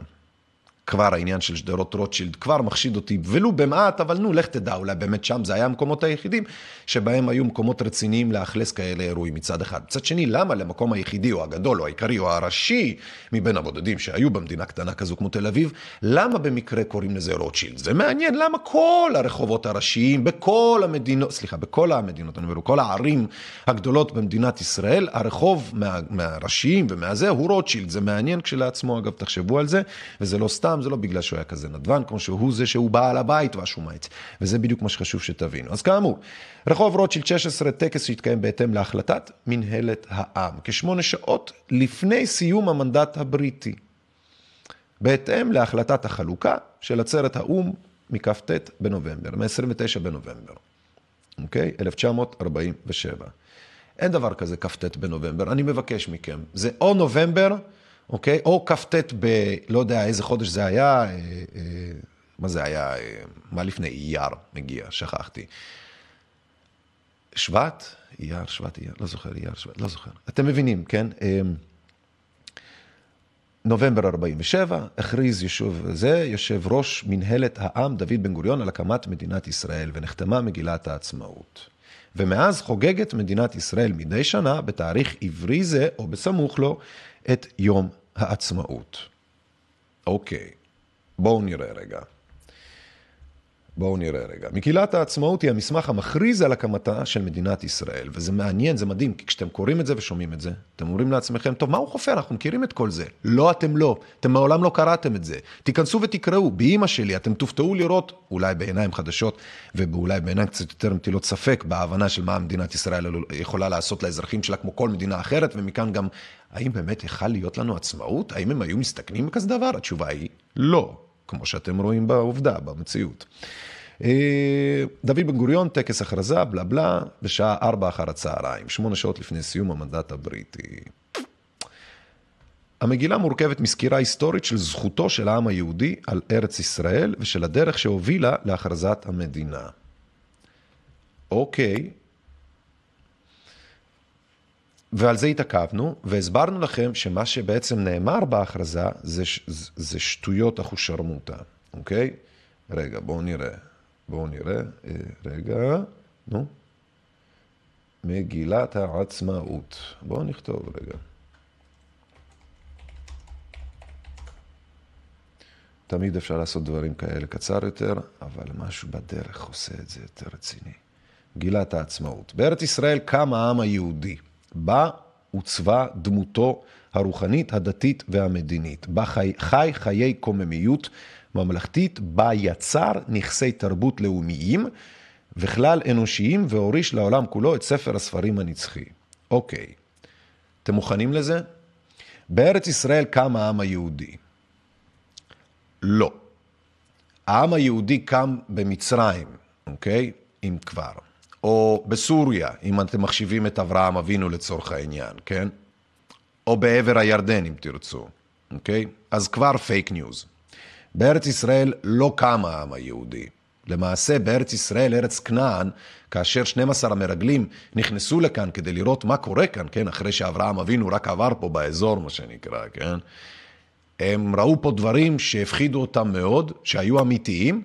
כבר העניין של שדרות רוטשילד כבר מחשיד אותי, ולו במעט, אבל נו, לך תדע, אולי באמת שם זה היה המקומות היחידים שבהם היו מקומות רציניים לאכלס כאלה אירועים מצד אחד. מצד שני, למה למקום היחידי או הגדול או העיקרי או הראשי מבין הבודדים שהיו במדינה קטנה כזו כמו תל אביב, למה במקרה קוראים לזה רוטשילד? זה מעניין, למה כל הרחובות הראשיים בכל המדינות, סליחה, בכל המדינות, אני אומר, כל הערים הגדולות במדינת ישראל, הרחוב מה, מהראשיים ומהזה הוא רוטשילד. זה מעניין כשלעצמו, אגב, תחשבו על זה, וזה לא סתם. סתם, זה לא בגלל שהוא היה כזה נדבן, כמו שהוא זה שהוא בעל הבית והשומץ. וזה בדיוק מה שחשוב שתבינו. אז כאמור, רחוב רוטשילד 16, טקס שהתקיים בהתאם להחלטת מנהלת העם, כשמונה שעות לפני סיום המנדט הבריטי. בהתאם להחלטת החלוקה של עצרת האו"ם מכ"ט בנובמבר, מ-29 בנובמבר, אוקיי? 1947. אין דבר כזה כ"ט בנובמבר, אני מבקש מכם. זה או נובמבר, אוקיי? או כ"ט ב... לא יודע איזה חודש זה היה, אה, אה, מה זה היה, אה, מה לפני אייר מגיע, שכחתי. שבט? אייר, שבט, אייר, לא זוכר, אייר, שבט, לא זוכר. אתם מבינים, כן? נובמבר 47, הכריז ישוב זה, יושב ראש מנהלת העם דוד בן גוריון על הקמת מדינת ישראל, ונחתמה מגילת העצמאות. ומאז חוגגת מדינת ישראל מדי שנה, בתאריך עברי זה, או בסמוך לו, את יום העצמאות. אוקיי, בואו נראה רגע. בואו נראה רגע. מגילת העצמאות היא המסמך המכריז על הקמתה של מדינת ישראל, וזה מעניין, זה מדהים, כי כשאתם קוראים את זה ושומעים את זה, אתם אומרים לעצמכם, טוב, מה הוא חופר? אנחנו מכירים את כל זה. לא, אתם לא. אתם מעולם לא קראתם את זה. תיכנסו ותקראו, באימא שלי, אתם תופתעו לראות, אולי בעיניים חדשות, ואולי בעיניים קצת יותר מטילות ספק, בהבנה של מה מדינת ישראל יכולה לעשות לאזרחים שלה, כמו כל מדינה אחרת, ומכאן גם, האם באמת יכל להיות לנו עצמאות? האם הם היו מסתכנים בכזה דבר? התשובה היא, לא. כמו שאתם רואים בעובדה, במציאות. אה, דוד בן גוריון, טקס הכרזה, בלה בלה, בשעה ארבע אחר הצהריים, שמונה שעות לפני סיום המנדט הבריטי. המגילה מורכבת מסקירה היסטורית של זכותו של העם היהודי על ארץ ישראל ושל הדרך שהובילה להכרזת המדינה. אוקיי, ועל זה התעכבנו, והסברנו לכם שמה שבעצם נאמר בהכרזה זה, זה שטויות אחושרמוטה, אוקיי? רגע, בואו נראה. בואו נראה. אה, רגע, נו. מגילת העצמאות. בואו נכתוב רגע. תמיד אפשר לעשות דברים כאלה קצר יותר, אבל משהו בדרך עושה את זה יותר רציני. מגילת העצמאות. בארץ ישראל קם העם היהודי. בה עוצבה דמותו הרוחנית, הדתית והמדינית. בה חי, חי חיי קוממיות ממלכתית, בה יצר נכסי תרבות לאומיים וכלל אנושיים והוריש לעולם כולו את ספר הספרים הנצחי. אוקיי, אתם מוכנים לזה? בארץ ישראל קם העם היהודי. לא. העם היהודי קם במצרים, אוקיי? אם כבר. או בסוריה, אם אתם מחשיבים את אברהם אבינו לצורך העניין, כן? או בעבר הירדן, אם תרצו, אוקיי? אז כבר fake news. בארץ ישראל לא קם העם היהודי, למעשה בארץ ישראל, ארץ כנען, כאשר 12 המרגלים נכנסו לכאן כדי לראות מה קורה כאן, כן, אחרי שאברהם אבינו רק עבר פה באזור, מה שנקרא, כן, הם ראו פה דברים שהפחידו אותם מאוד, שהיו אמיתיים,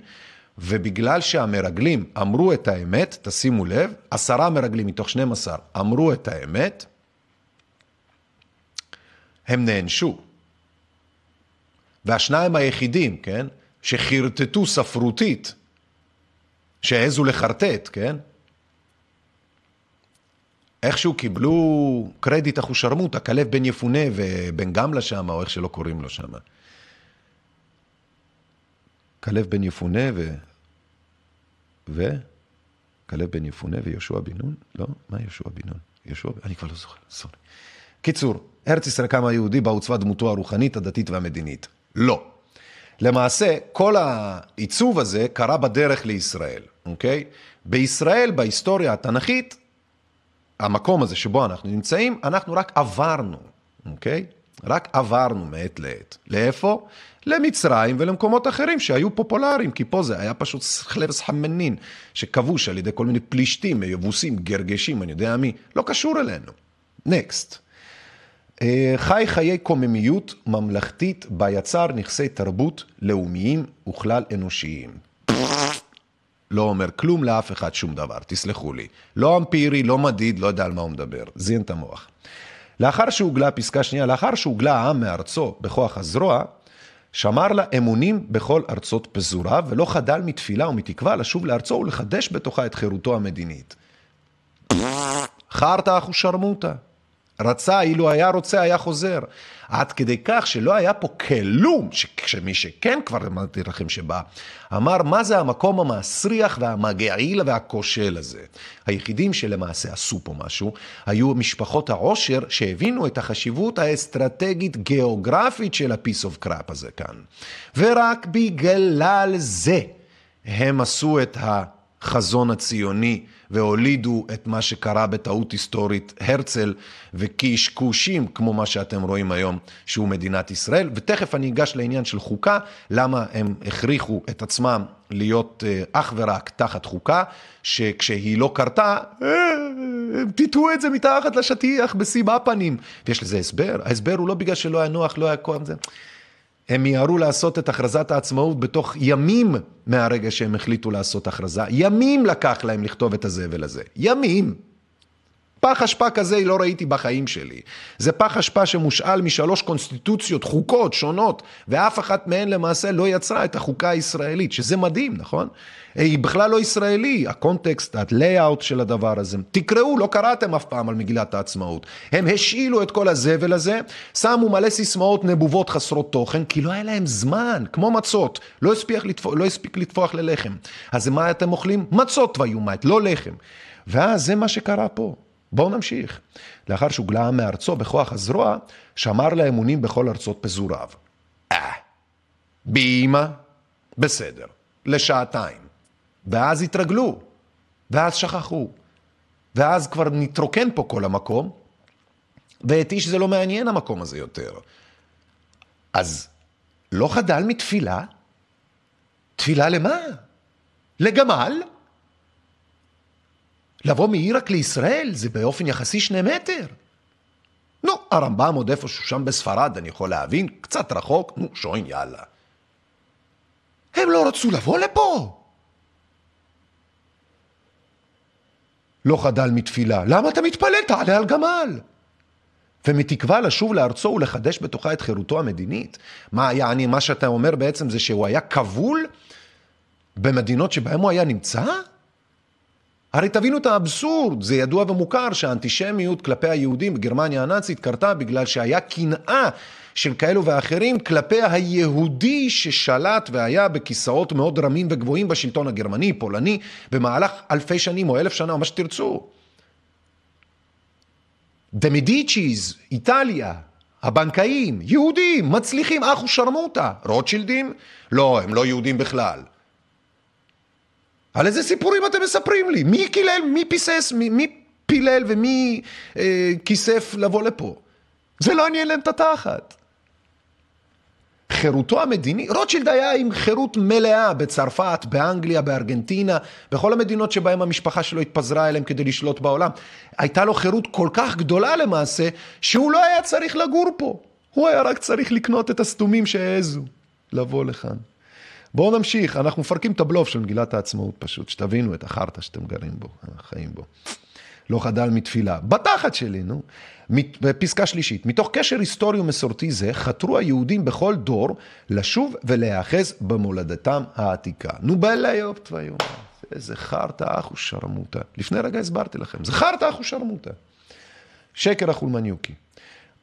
ובגלל שהמרגלים אמרו את האמת, תשימו לב, עשרה מרגלים מתוך 12 אמרו את האמת, הם נענשו. והשניים היחידים, כן, שחרטטו ספרותית, שהעזו לחרטט, כן, איכשהו קיבלו קרדיט אחושרמוטה, כלב בן יפונה ובן גמלה שם, או איך שלא קוראים לו שם. כלב בן יפונה ו... ו... כלב בן יפונה ויהושע בן נון? לא, מה יהושע בן נון? יהושע, אני כבר לא זוכר, סורי. קיצור, ארץ ישראל קמה יהודי בה עוצבה דמותו הרוחנית, הדתית והמדינית. לא. למעשה, כל העיצוב הזה קרה בדרך לישראל, אוקיי? בישראל, בהיסטוריה התנ"כית, המקום הזה שבו אנחנו נמצאים, אנחנו רק עברנו, אוקיי? רק עברנו מעת לעת. לאיפה? למצרים ולמקומות אחרים שהיו פופולריים, כי פה זה היה פשוט חלבס חמנין, שכבוש על ידי כל מיני פלישתים, יבוסים, גרגשים, אני יודע מי, לא קשור אלינו. נקסט. אה, חי חיי קוממיות ממלכתית בה יצר נכסי תרבות לאומיים וכלל אנושיים. לא אומר כלום לאף אחד שום דבר, תסלחו לי. לא אמפירי, לא מדיד, לא יודע על מה הוא מדבר. זין את המוח. לאחר שהוגלה, פסקה שנייה, לאחר שהוגלה העם מארצו בכוח הזרוע, שמר לה אמונים בכל ארצות פזורה, ולא חדל מתפילה ומתקווה לשוב לארצו ולחדש בתוכה את חירותו המדינית. חרטא אחושרמוטה. רצה, אילו היה רוצה, היה חוזר. עד כדי כך שלא היה פה כלום, שמי שכן כבר אמרתי לכם שבא, אמר מה זה המקום המסריח והמגעיל והכושל הזה. היחידים שלמעשה עשו פה משהו, היו משפחות העושר שהבינו את החשיבות האסטרטגית גיאוגרפית של ה-piece of crap הזה כאן. ורק בגלל זה הם עשו את החזון הציוני. והולידו את מה שקרה בטעות היסטורית הרצל וקשקושים כמו מה שאתם רואים היום שהוא מדינת ישראל. ותכף אני אגש לעניין של חוקה למה הם הכריחו את עצמם להיות אה, אך ורק תחת חוקה שכשהיא לא קרתה אה, טיטו את זה מתחת לשטיח בסיבה פנים ויש לזה הסבר? ההסבר הוא לא בגלל שלא היה נוח לא היה כוח הם מיהרו לעשות את הכרזת העצמאות בתוך ימים מהרגע שהם החליטו לעשות הכרזה. ימים לקח להם לכתוב את הזבל הזה. ימים. פח אשפה כזה לא ראיתי בחיים שלי. זה פח אשפה שמושאל משלוש קונסטיטוציות, חוקות שונות, ואף אחת מהן למעשה לא יצרה את החוקה הישראלית, שזה מדהים, נכון? היא בכלל לא ישראלי, הקונטקסט, ה-layout של הדבר הזה. תקראו, לא קראתם אף פעם על מגילת העצמאות. הם השאילו את כל הזבל הזה, שמו מלא סיסמאות נבובות חסרות תוכן, כי לא היה להם זמן, כמו מצות, לא הספיק, לתפוח, לא הספיק לטפוח ללחם. אז מה אתם אוכלים? מצות ויומת, לא לחם. ואז זה מה שקרה פה. בואו נמשיך. לאחר שהוגלה מארצו בכוח הזרוע, שמר לאמונים בכל ארצות פזוריו. אה, באימא? בסדר, לשעתיים. ואז התרגלו, ואז שכחו. ואז כבר נתרוקן פה כל המקום, ואת איש זה לא מעניין המקום הזה יותר. אז לא חדל מתפילה? תפילה למה? לגמל? לבוא מעיראק לישראל זה באופן יחסי שני מטר. נו, הרמב"ם עוד איפשהו שם בספרד, אני יכול להבין, קצת רחוק, נו, שוין, יאללה. הם לא רצו לבוא לפה. לא חדל מתפילה, למה אתה מתפלל? תעלה על גמל. ומתקווה לשוב לארצו ולחדש בתוכה את חירותו המדינית. מה, יעני, מה שאתה אומר בעצם זה שהוא היה כבול במדינות שבהן הוא היה נמצא? הרי תבינו את האבסורד, זה ידוע ומוכר שהאנטישמיות כלפי היהודים בגרמניה הנאצית קרתה בגלל שהיה קנאה של כאלו ואחרים כלפי היהודי ששלט והיה בכיסאות מאוד רמים וגבוהים בשלטון הגרמני, פולני, במהלך אלפי שנים או אלף שנה או מה שתרצו. דה מדיצ'יז, איטליה, הבנקאים, יהודים, מצליחים, אחו שרמוטה. רוטשילדים? לא, הם לא יהודים בכלל. על איזה סיפורים אתם מספרים לי? מי קילל, מי פיסס, מי, מי פילל ומי אה, כיסף לבוא לפה? זה לא עניין להם את התחת. חירותו המדיני, רוטשילד היה עם חירות מלאה בצרפת, באנגליה, בארגנטינה, בכל המדינות שבהן המשפחה שלו התפזרה אליהם כדי לשלוט בעולם. הייתה לו חירות כל כך גדולה למעשה, שהוא לא היה צריך לגור פה. הוא היה רק צריך לקנות את הסתומים שהעזו לבוא לכאן. בואו נמשיך, אנחנו מפרקים את הבלוף של מגילת העצמאות פשוט, שתבינו את החרטא שאתם גרים בו, חיים בו. לא חדל מתפילה. בתחת שלי, נו. בפסקה שלישית, מתוך קשר היסטורי ומסורתי זה, חתרו היהודים בכל דור לשוב ולהיאחז במולדתם העתיקה. נו בליופ תביום. איזה חרטא אחו שרמוטה. לפני רגע הסברתי לכם, זה חרטא אחו שרמוטה. שקר החולמניוקי.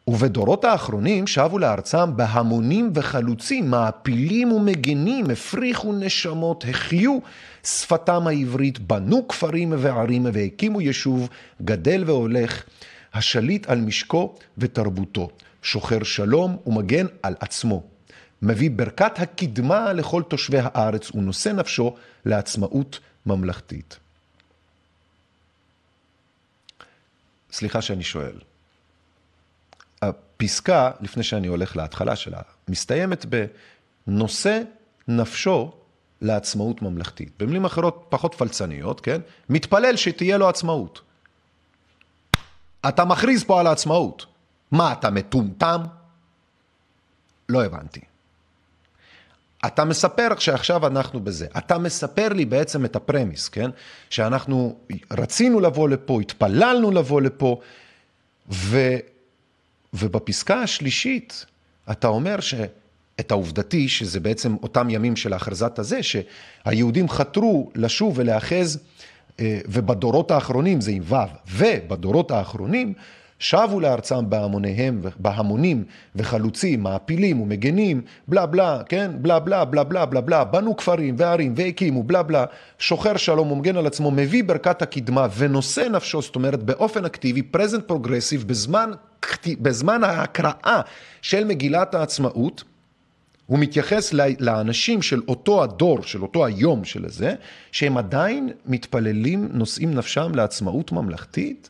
ובדורות האחרונים שבו לארצם בהמונים וחלוצים, מעפילים ומגנים, הפריחו נשמות, החיו שפתם העברית, בנו כפרים וערים והקימו יישוב גדל והולך, השליט על משקו ותרבותו, שוחר שלום ומגן על עצמו. מביא ברכת הקדמה לכל תושבי הארץ ונושא נפשו לעצמאות ממלכתית. סליחה שאני שואל. הפסקה, לפני שאני הולך להתחלה שלה, מסתיימת בנושא נפשו לעצמאות ממלכתית. במילים אחרות, פחות פלצניות, כן? מתפלל שתהיה לו עצמאות. אתה מכריז פה על העצמאות. מה, אתה מטומטם? לא הבנתי. אתה מספר שעכשיו אנחנו בזה. אתה מספר לי בעצם את הפרמיס, כן? שאנחנו רצינו לבוא לפה, התפללנו לבוא לפה, ו... ובפסקה השלישית אתה אומר שאת העובדתי, שזה בעצם אותם ימים של הכרזת הזה, שהיהודים חתרו לשוב ולהאחז, אה, ובדורות האחרונים, זה עם ו', ובדורות האחרונים, שבו לארצם בהמוניהם, בהמונים וחלוצים, מעפילים ומגנים, בלה בלה, כן? בלה בלה, בלה בלה, בלה בלה, בנו כפרים וערים והקימו, בלה בלה, שוחר שלום ומגן על עצמו, מביא ברכת הקדמה ונושא נפשו, זאת אומרת באופן אקטיבי, present progressive, בזמן, בזמן ההקראה של מגילת העצמאות, הוא מתייחס לאנשים של אותו הדור, של אותו היום של הזה, שהם עדיין מתפללים, נושאים נפשם לעצמאות ממלכתית?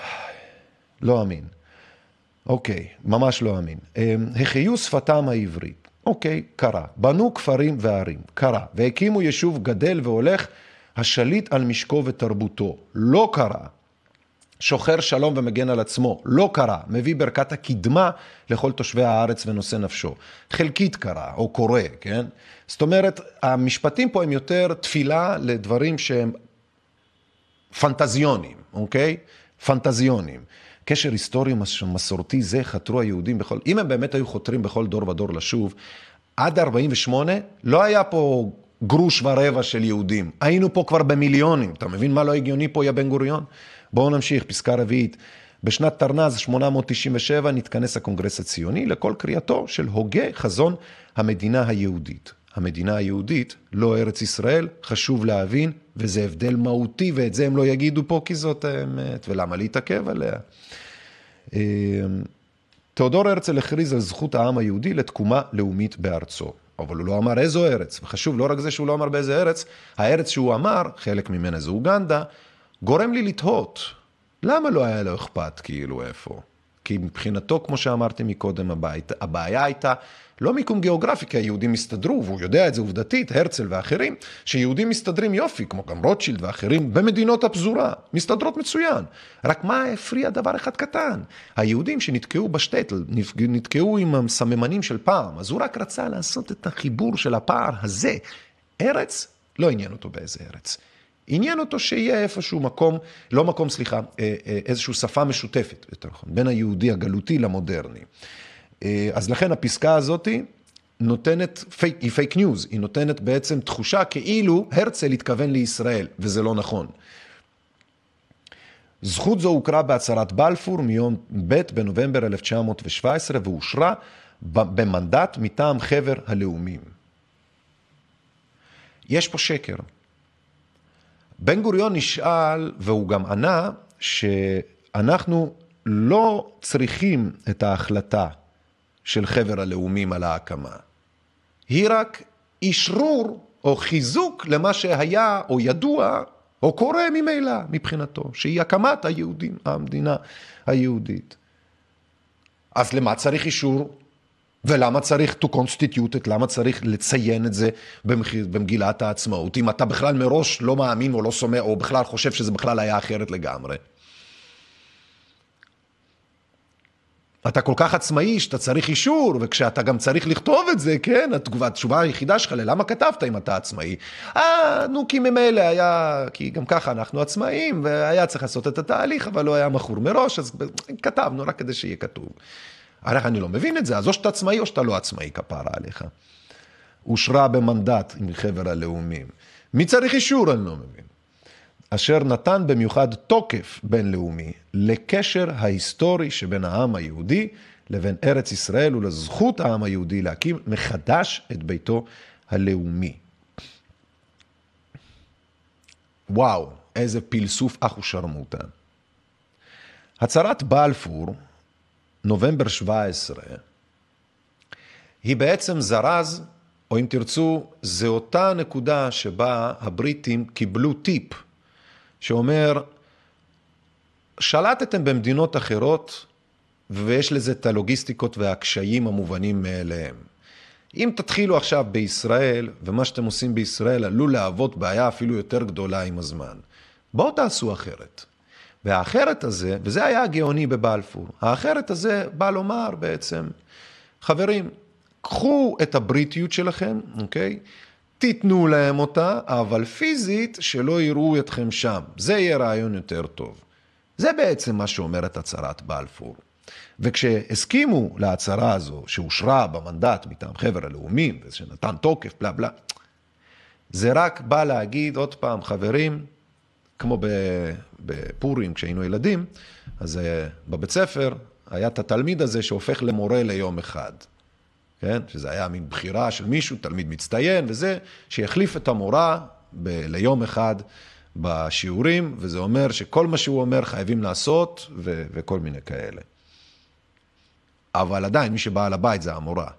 (sighs) לא אמין. אוקיי, ממש לא אמין. אמ, החיו שפתם העברית. אוקיי, קרה. בנו כפרים וערים, קרה. והקימו יישוב גדל והולך, השליט על משקו ותרבותו. לא קרה. שוחר שלום ומגן על עצמו, לא קרה, מביא ברכת הקדמה לכל תושבי הארץ ונושא נפשו. חלקית קרה, או קורה, כן? זאת אומרת, המשפטים פה הם יותר תפילה לדברים שהם פנטזיונים, אוקיי? פנטזיונים. קשר היסטורי מסורתי זה חתרו היהודים בכל, אם הם באמת היו חותרים בכל דור ודור לשוב, עד 48' לא היה פה גרוש ורבע של יהודים. היינו פה כבר במיליונים. אתה מבין מה לא הגיוני פה, יא בן גוריון? בואו נמשיך, פסקה רביעית. בשנת תרנ"ז 897 נתכנס הקונגרס הציוני לכל קריאתו של הוגה חזון המדינה היהודית. המדינה היהודית, לא ארץ ישראל, חשוב להבין, וזה הבדל מהותי, ואת זה הם לא יגידו פה כי זאת האמת, ולמה להתעכב עליה. אמ, תיאודור הרצל הכריז על זכות העם היהודי לתקומה לאומית בארצו. אבל הוא לא אמר איזו ארץ, וחשוב לא רק זה שהוא לא אמר באיזה ארץ, הארץ שהוא אמר, חלק ממנה זה אוגנדה, גורם לי לתהות, למה לא היה לו אכפת כאילו איפה? כי מבחינתו, כמו שאמרתי מקודם, הבית, הבעיה הייתה לא מיקום גיאוגרפי, כי היהודים הסתדרו, והוא יודע את זה עובדתית, הרצל ואחרים, שיהודים מסתדרים יופי, כמו גם רוטשילד ואחרים, במדינות הפזורה, מסתדרות מצוין. רק מה הפריע דבר אחד קטן? היהודים שנתקעו בשטטל, נתקעו עם הסממנים של פעם, אז הוא רק רצה לעשות את החיבור של הפער הזה. ארץ, לא עניין אותו באיזה ארץ. עניין אותו שיהיה איפשהו מקום, לא מקום, סליחה, אה, אה, איזושהי שפה משותפת, יותר נכון, בין היהודי הגלותי למודרני. אה, אז לכן הפסקה הזאת נותנת, היא fake news, היא נותנת בעצם תחושה כאילו הרצל התכוון לישראל, וזה לא נכון. זכות זו הוכרה בהצהרת בלפור מיום ב' בנובמבר 1917 ואושרה במנדט מטעם חבר הלאומים. יש פה שקר. בן גוריון נשאל, והוא גם ענה, שאנחנו לא צריכים את ההחלטה של חבר הלאומים על ההקמה. היא רק אשרור או חיזוק למה שהיה או ידוע או קורה ממילא מבחינתו, שהיא הקמת היהודים, המדינה היהודית. אז למה צריך אישור? ולמה צריך to constitute it, למה צריך לציין את זה במגילת העצמאות, אם אתה בכלל מראש לא מאמין או לא שומע, או בכלל חושב שזה בכלל היה אחרת לגמרי. אתה כל כך עצמאי שאתה צריך אישור, וכשאתה גם צריך לכתוב את זה, כן, התגובה, התשובה היחידה שלך ללמה כתבת אם אתה עצמאי? אה, נו, כי ממילא היה, כי גם ככה אנחנו עצמאים, והיה צריך לעשות את התהליך, אבל לא היה מכור מראש, אז כתבנו רק כדי שיהיה כתוב. הרי אני לא מבין את זה, אז או שאתה עצמאי או שאתה לא עצמאי, כפרה עליך. אושרה במנדט עם חבר הלאומים. מי צריך אישור? אני לא מבין. אשר נתן במיוחד תוקף בינלאומי לקשר ההיסטורי שבין העם היהודי לבין ארץ ישראל ולזכות העם היהודי להקים מחדש את ביתו הלאומי. וואו, איזה פלסוף אח ושרמוטה. הצהרת בלפור, נובמבר 17, היא בעצם זרז, או אם תרצו, זו אותה נקודה שבה הבריטים קיבלו טיפ שאומר, שלטתם במדינות אחרות ויש לזה את הלוגיסטיקות והקשיים המובנים מאליהם. אם תתחילו עכשיו בישראל, ומה שאתם עושים בישראל עלול להוות בעיה אפילו יותר גדולה עם הזמן, בואו תעשו אחרת. והאחרת הזה, וזה היה הגאוני בבלפור, האחרת הזה בא לומר בעצם, חברים, קחו את הבריטיות שלכם, אוקיי? תיתנו להם אותה, אבל פיזית שלא יראו אתכם שם. זה יהיה רעיון יותר טוב. זה בעצם מה שאומרת הצהרת בלפור. וכשהסכימו להצהרה הזו, שאושרה במנדט מטעם חבר הלאומים, ושנתן תוקף, בלה בלה, זה רק בא להגיד עוד פעם, חברים, כמו בפורים כשהיינו ילדים, אז אה, בבית ספר היה את התלמיד הזה שהופך למורה ליום אחד. כן? שזה היה מין בחירה של מישהו, תלמיד מצטיין וזה, שיחליף את המורה ב- ליום אחד בשיעורים, וזה אומר שכל מה שהוא אומר חייבים לעשות ו- וכל מיני כאלה. אבל עדיין, מי שבעל הבית זה המורה.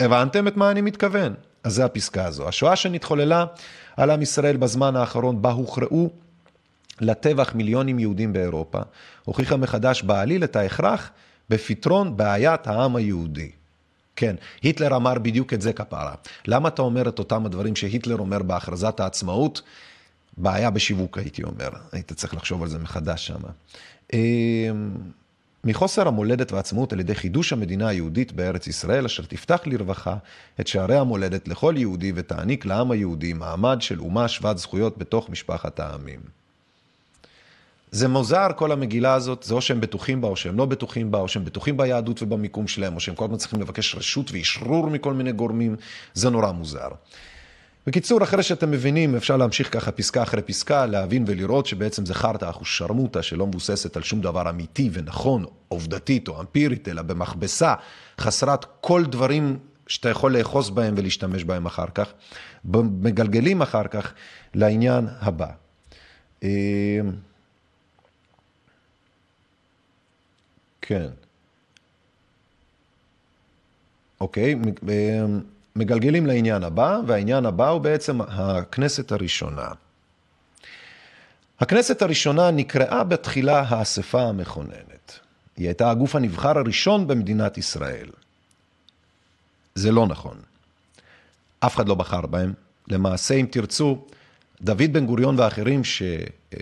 הבנתם את מה אני מתכוון? אז זה הפסקה הזו. השואה שנתחוללה על עם ישראל בזמן האחרון, בה הוכרעו לטבח מיליונים יהודים באירופה, הוכיחה מחדש בעליל את ההכרח בפתרון בעיית העם היהודי. כן, היטלר אמר בדיוק את זה כפרה. למה אתה אומר את אותם הדברים שהיטלר אומר בהכרזת העצמאות? בעיה בשיווק, הייתי אומר. היית צריך לחשוב על זה מחדש שם. מחוסר המולדת והעצמאות על ידי חידוש המדינה היהודית בארץ ישראל, אשר תפתח לרווחה את שערי המולדת לכל יהודי ותעניק לעם היהודי מעמד של אומה שוות זכויות בתוך משפחת העמים. זה מוזר כל המגילה הזאת, זה או שהם בטוחים בה או שהם לא בטוחים בה, או שהם בטוחים ביהדות ובמיקום שלהם, או שהם כל הזמן צריכים לבקש רשות ואשרור מכל מיני גורמים, זה נורא מוזר. בקיצור, אחרי שאתם מבינים, אפשר להמשיך ככה פסקה אחרי פסקה, להבין ולראות שבעצם זה חרטא אחושרמוטה שלא מבוססת על שום דבר אמיתי ונכון, עובדתית או אמפירית, אלא במכבסה חסרת כל דברים שאתה יכול לאחוז בהם ולהשתמש בהם אחר כך, מגלגלים אחר כך לעניין הבא. כן. אוקיי, מגלגלים לעניין הבא, והעניין הבא הוא בעצם הכנסת הראשונה. הכנסת הראשונה נקראה בתחילה האספה המכוננת. היא הייתה הגוף הנבחר הראשון במדינת ישראל. זה לא נכון. אף אחד לא בחר בהם. למעשה, אם תרצו, דוד בן גוריון ואחרים ש... אה,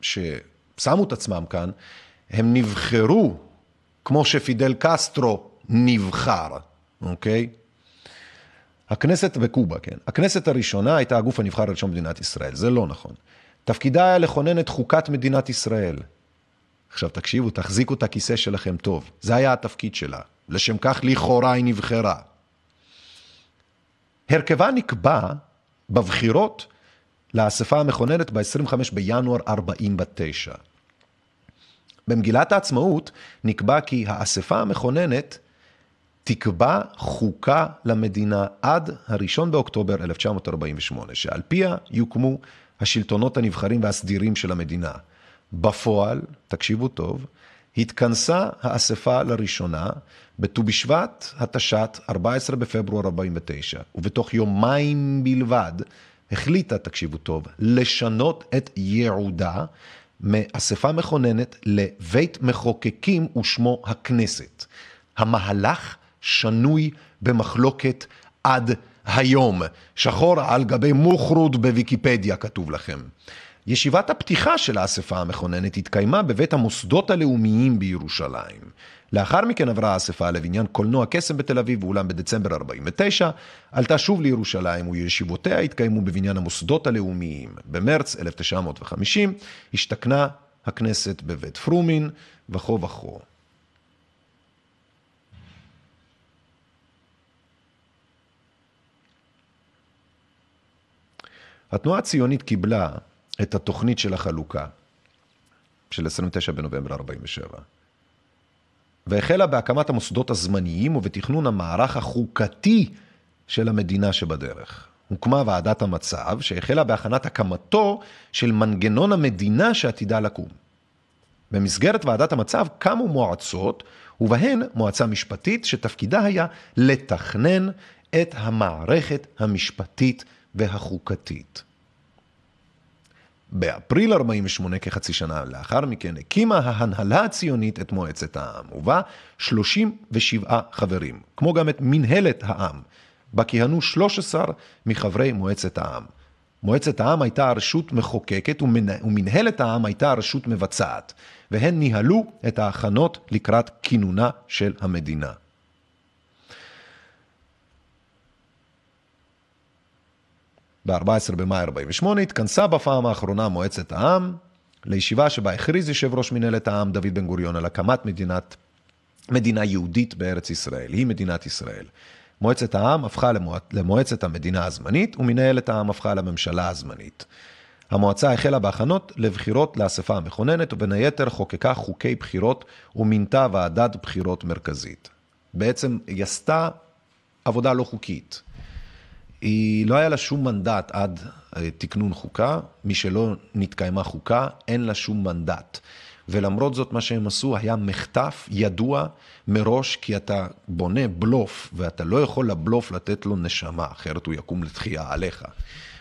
ש... שמו את עצמם כאן, הם נבחרו כמו שפידל קסטרו נבחר, אוקיי? הכנסת בקובה, כן. הכנסת הראשונה הייתה הגוף הנבחר הראשון במדינת ישראל, זה לא נכון. תפקידה היה לכונן את חוקת מדינת ישראל. עכשיו תקשיבו, תחזיקו את הכיסא שלכם טוב. זה היה התפקיד שלה. לשם כך לכאורה היא נבחרה. הרכבה נקבע בבחירות לאספה המכוננת ב-25 בינואר 49. במגילת העצמאות נקבע כי האספה המכוננת תקבע חוקה למדינה עד הראשון באוקטובר 1948, שעל פיה יוקמו השלטונות הנבחרים והסדירים של המדינה. בפועל, תקשיבו טוב, התכנסה האספה לראשונה בט"ו בשבט התש"ט, 14 בפברואר 49, ובתוך יומיים בלבד החליטה, תקשיבו טוב, לשנות את ייעודה מאספה מכוננת לבית מחוקקים ושמו הכנסת. המהלך שנוי במחלוקת עד היום. שחור על גבי מוחרוד בוויקיפדיה כתוב לכם. ישיבת הפתיחה של האספה המכוננת התקיימה בבית המוסדות הלאומיים בירושלים. לאחר מכן עברה האספה לבניין קולנוע קסם בתל אביב, ואולם בדצמבר 49' עלתה שוב לירושלים, וישיבותיה התקיימו בבניין המוסדות הלאומיים. במרץ 1950 השתכנה הכנסת בבית פרומין, וכו וכו. התנועה הציונית קיבלה את התוכנית של החלוקה של 29 בנובמבר 47, והחלה בהקמת המוסדות הזמניים ובתכנון המערך החוקתי של המדינה שבדרך. הוקמה ועדת המצב שהחלה בהכנת הקמתו של מנגנון המדינה שעתידה לקום. במסגרת ועדת המצב קמו מועצות, ובהן מועצה משפטית שתפקידה היה לתכנן את המערכת המשפטית והחוקתית. באפריל 48, כחצי שנה לאחר מכן, הקימה ההנהלה הציונית את מועצת העם, ובה 37 חברים, כמו גם את מנהלת העם, בה כיהנו 13 מחברי מועצת העם. מועצת העם הייתה הרשות מחוקקת ומנהלת העם הייתה הרשות מבצעת, והן ניהלו את ההכנות לקראת כינונה של המדינה. ב-14 במאי 48 התכנסה בפעם האחרונה מועצת העם לישיבה שבה הכריז יושב ראש מנהלת העם דוד בן גוריון על הקמת מדינת, מדינה יהודית בארץ ישראל, היא מדינת ישראל. מועצת העם הפכה למוע... למועצת המדינה הזמנית ומנהלת העם הפכה לממשלה הזמנית. המועצה החלה בהכנות לבחירות לאספה המכוננת ובין היתר חוקקה חוקי בחירות ומינתה ועדת בחירות מרכזית. בעצם היא עשתה עבודה לא חוקית. היא לא היה לה שום מנדט עד אה, תקנון חוקה, מי שלא נתקיימה חוקה, אין לה שום מנדט. ולמרות זאת, מה שהם עשו היה מחטף ידוע מראש, כי אתה בונה בלוף, ואתה לא יכול לבלוף לתת לו נשמה, אחרת הוא יקום לתחייה עליך.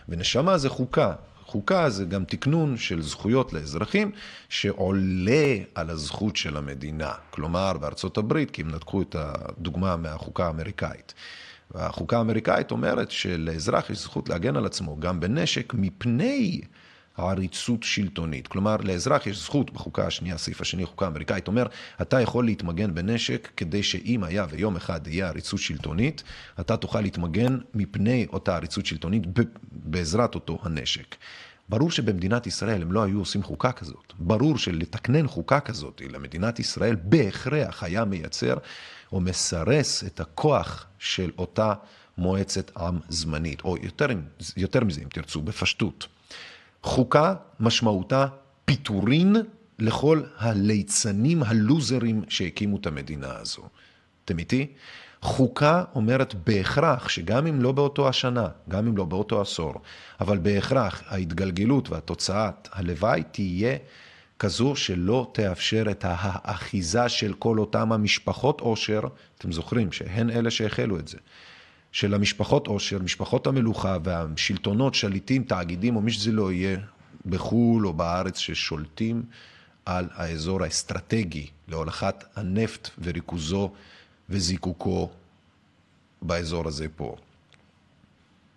ונשמה זה חוקה. חוקה זה גם תקנון של זכויות לאזרחים שעולה על הזכות של המדינה. כלומר, בארצות הברית, כי הם נתקו את הדוגמה מהחוקה האמריקאית. והחוקה האמריקאית אומרת שלאזרח יש זכות להגן על עצמו גם בנשק מפני עריצות שלטונית. כלומר, לאזרח יש זכות, בחוקה השנייה, הסעיף השני, חוקה אמריקאית, אומר, אתה יכול להתמגן בנשק כדי שאם היה ויום אחד יהיה עריצות שלטונית, אתה תוכל להתמגן מפני אותה עריצות שלטונית בעזרת אותו הנשק. ברור שבמדינת ישראל הם לא היו עושים חוקה כזאת. ברור שלתקנן חוקה כזאת למדינת ישראל בהכרח היה מייצר או מסרס את הכוח של אותה מועצת עם זמנית, או יותר, יותר מזה אם תרצו, בפשטות. חוקה משמעותה פיטורין לכל הליצנים הלוזרים שהקימו את המדינה הזו. אתם איתי? חוקה אומרת בהכרח שגם אם לא באותו השנה, גם אם לא באותו עשור, אבל בהכרח ההתגלגלות והתוצאת הלוואי תהיה כזו שלא תאפשר את האחיזה של כל אותם המשפחות עושר, אתם זוכרים שהן אלה שהחלו את זה, של המשפחות עושר, משפחות המלוכה והשלטונות, שליטים, תאגידים או מי שזה לא יהיה, בחו"ל או בארץ, ששולטים על האזור האסטרטגי להולכת הנפט וריכוזו וזיקוקו באזור הזה פה.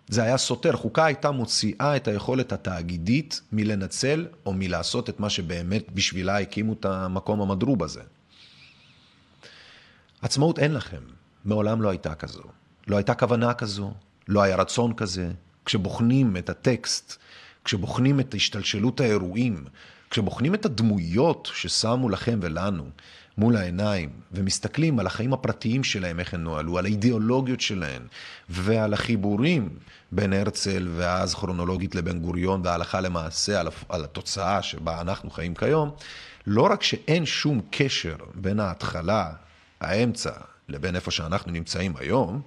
זה היה סותר. חוקה הייתה מוציאה את היכולת התאגידית מלנצל או מלעשות את מה שבאמת בשבילה הקימו את המקום המדרוב הזה. עצמאות אין לכם, מעולם לא הייתה כזו. לא הייתה כוונה כזו, לא היה רצון כזה. כשבוחנים את הטקסט, כשבוחנים את השתלשלות האירועים, כשבוחנים את הדמויות ששמו לכם ולנו, מול העיניים ומסתכלים על החיים הפרטיים שלהם, איך הם נוהלו, על האידיאולוגיות שלהם ועל החיבורים בין הרצל ואז כרונולוגית לבן גוריון והלכה למעשה על התוצאה שבה אנחנו חיים כיום, לא רק שאין שום קשר בין ההתחלה, האמצע, לבין איפה שאנחנו נמצאים היום,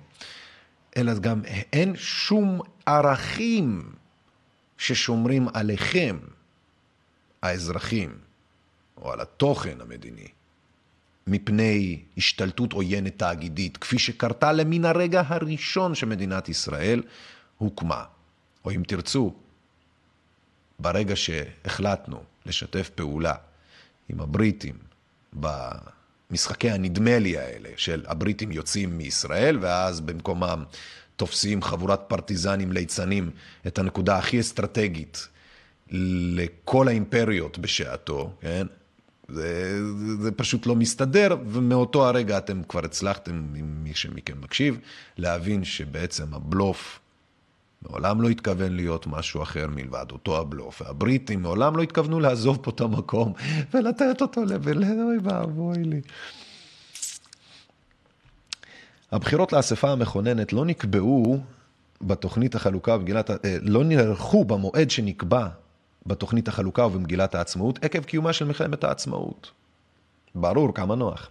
אלא גם אין שום ערכים ששומרים עליכם, האזרחים, או על התוכן המדיני. מפני השתלטות עוינת תאגידית, כפי שקרתה למן הרגע הראשון שמדינת ישראל הוקמה. או אם תרצו, ברגע שהחלטנו לשתף פעולה עם הבריטים במשחקי הנדמה לי האלה, של הבריטים יוצאים מישראל, ואז במקומם תופסים חבורת פרטיזנים ליצנים את הנקודה הכי אסטרטגית לכל האימפריות בשעתו, כן? זה, זה פשוט לא מסתדר, ומאותו הרגע אתם כבר הצלחתם, אם מי שמכם מקשיב, להבין שבעצם הבלוף מעולם לא התכוון להיות משהו אחר מלבד אותו הבלוף. והבריטים מעולם לא התכוונו לעזוב פה את המקום (laughs) ולתת אותו לבל... אוי ואבוי לי. הבחירות לאספה המכוננת לא נקבעו בתוכנית החלוקה במגילת, אה, לא נערכו במועד שנקבע בתוכנית החלוקה ובמגילת העצמאות, עקב קיומה של מלחמת העצמאות. ברור, כמה נוח.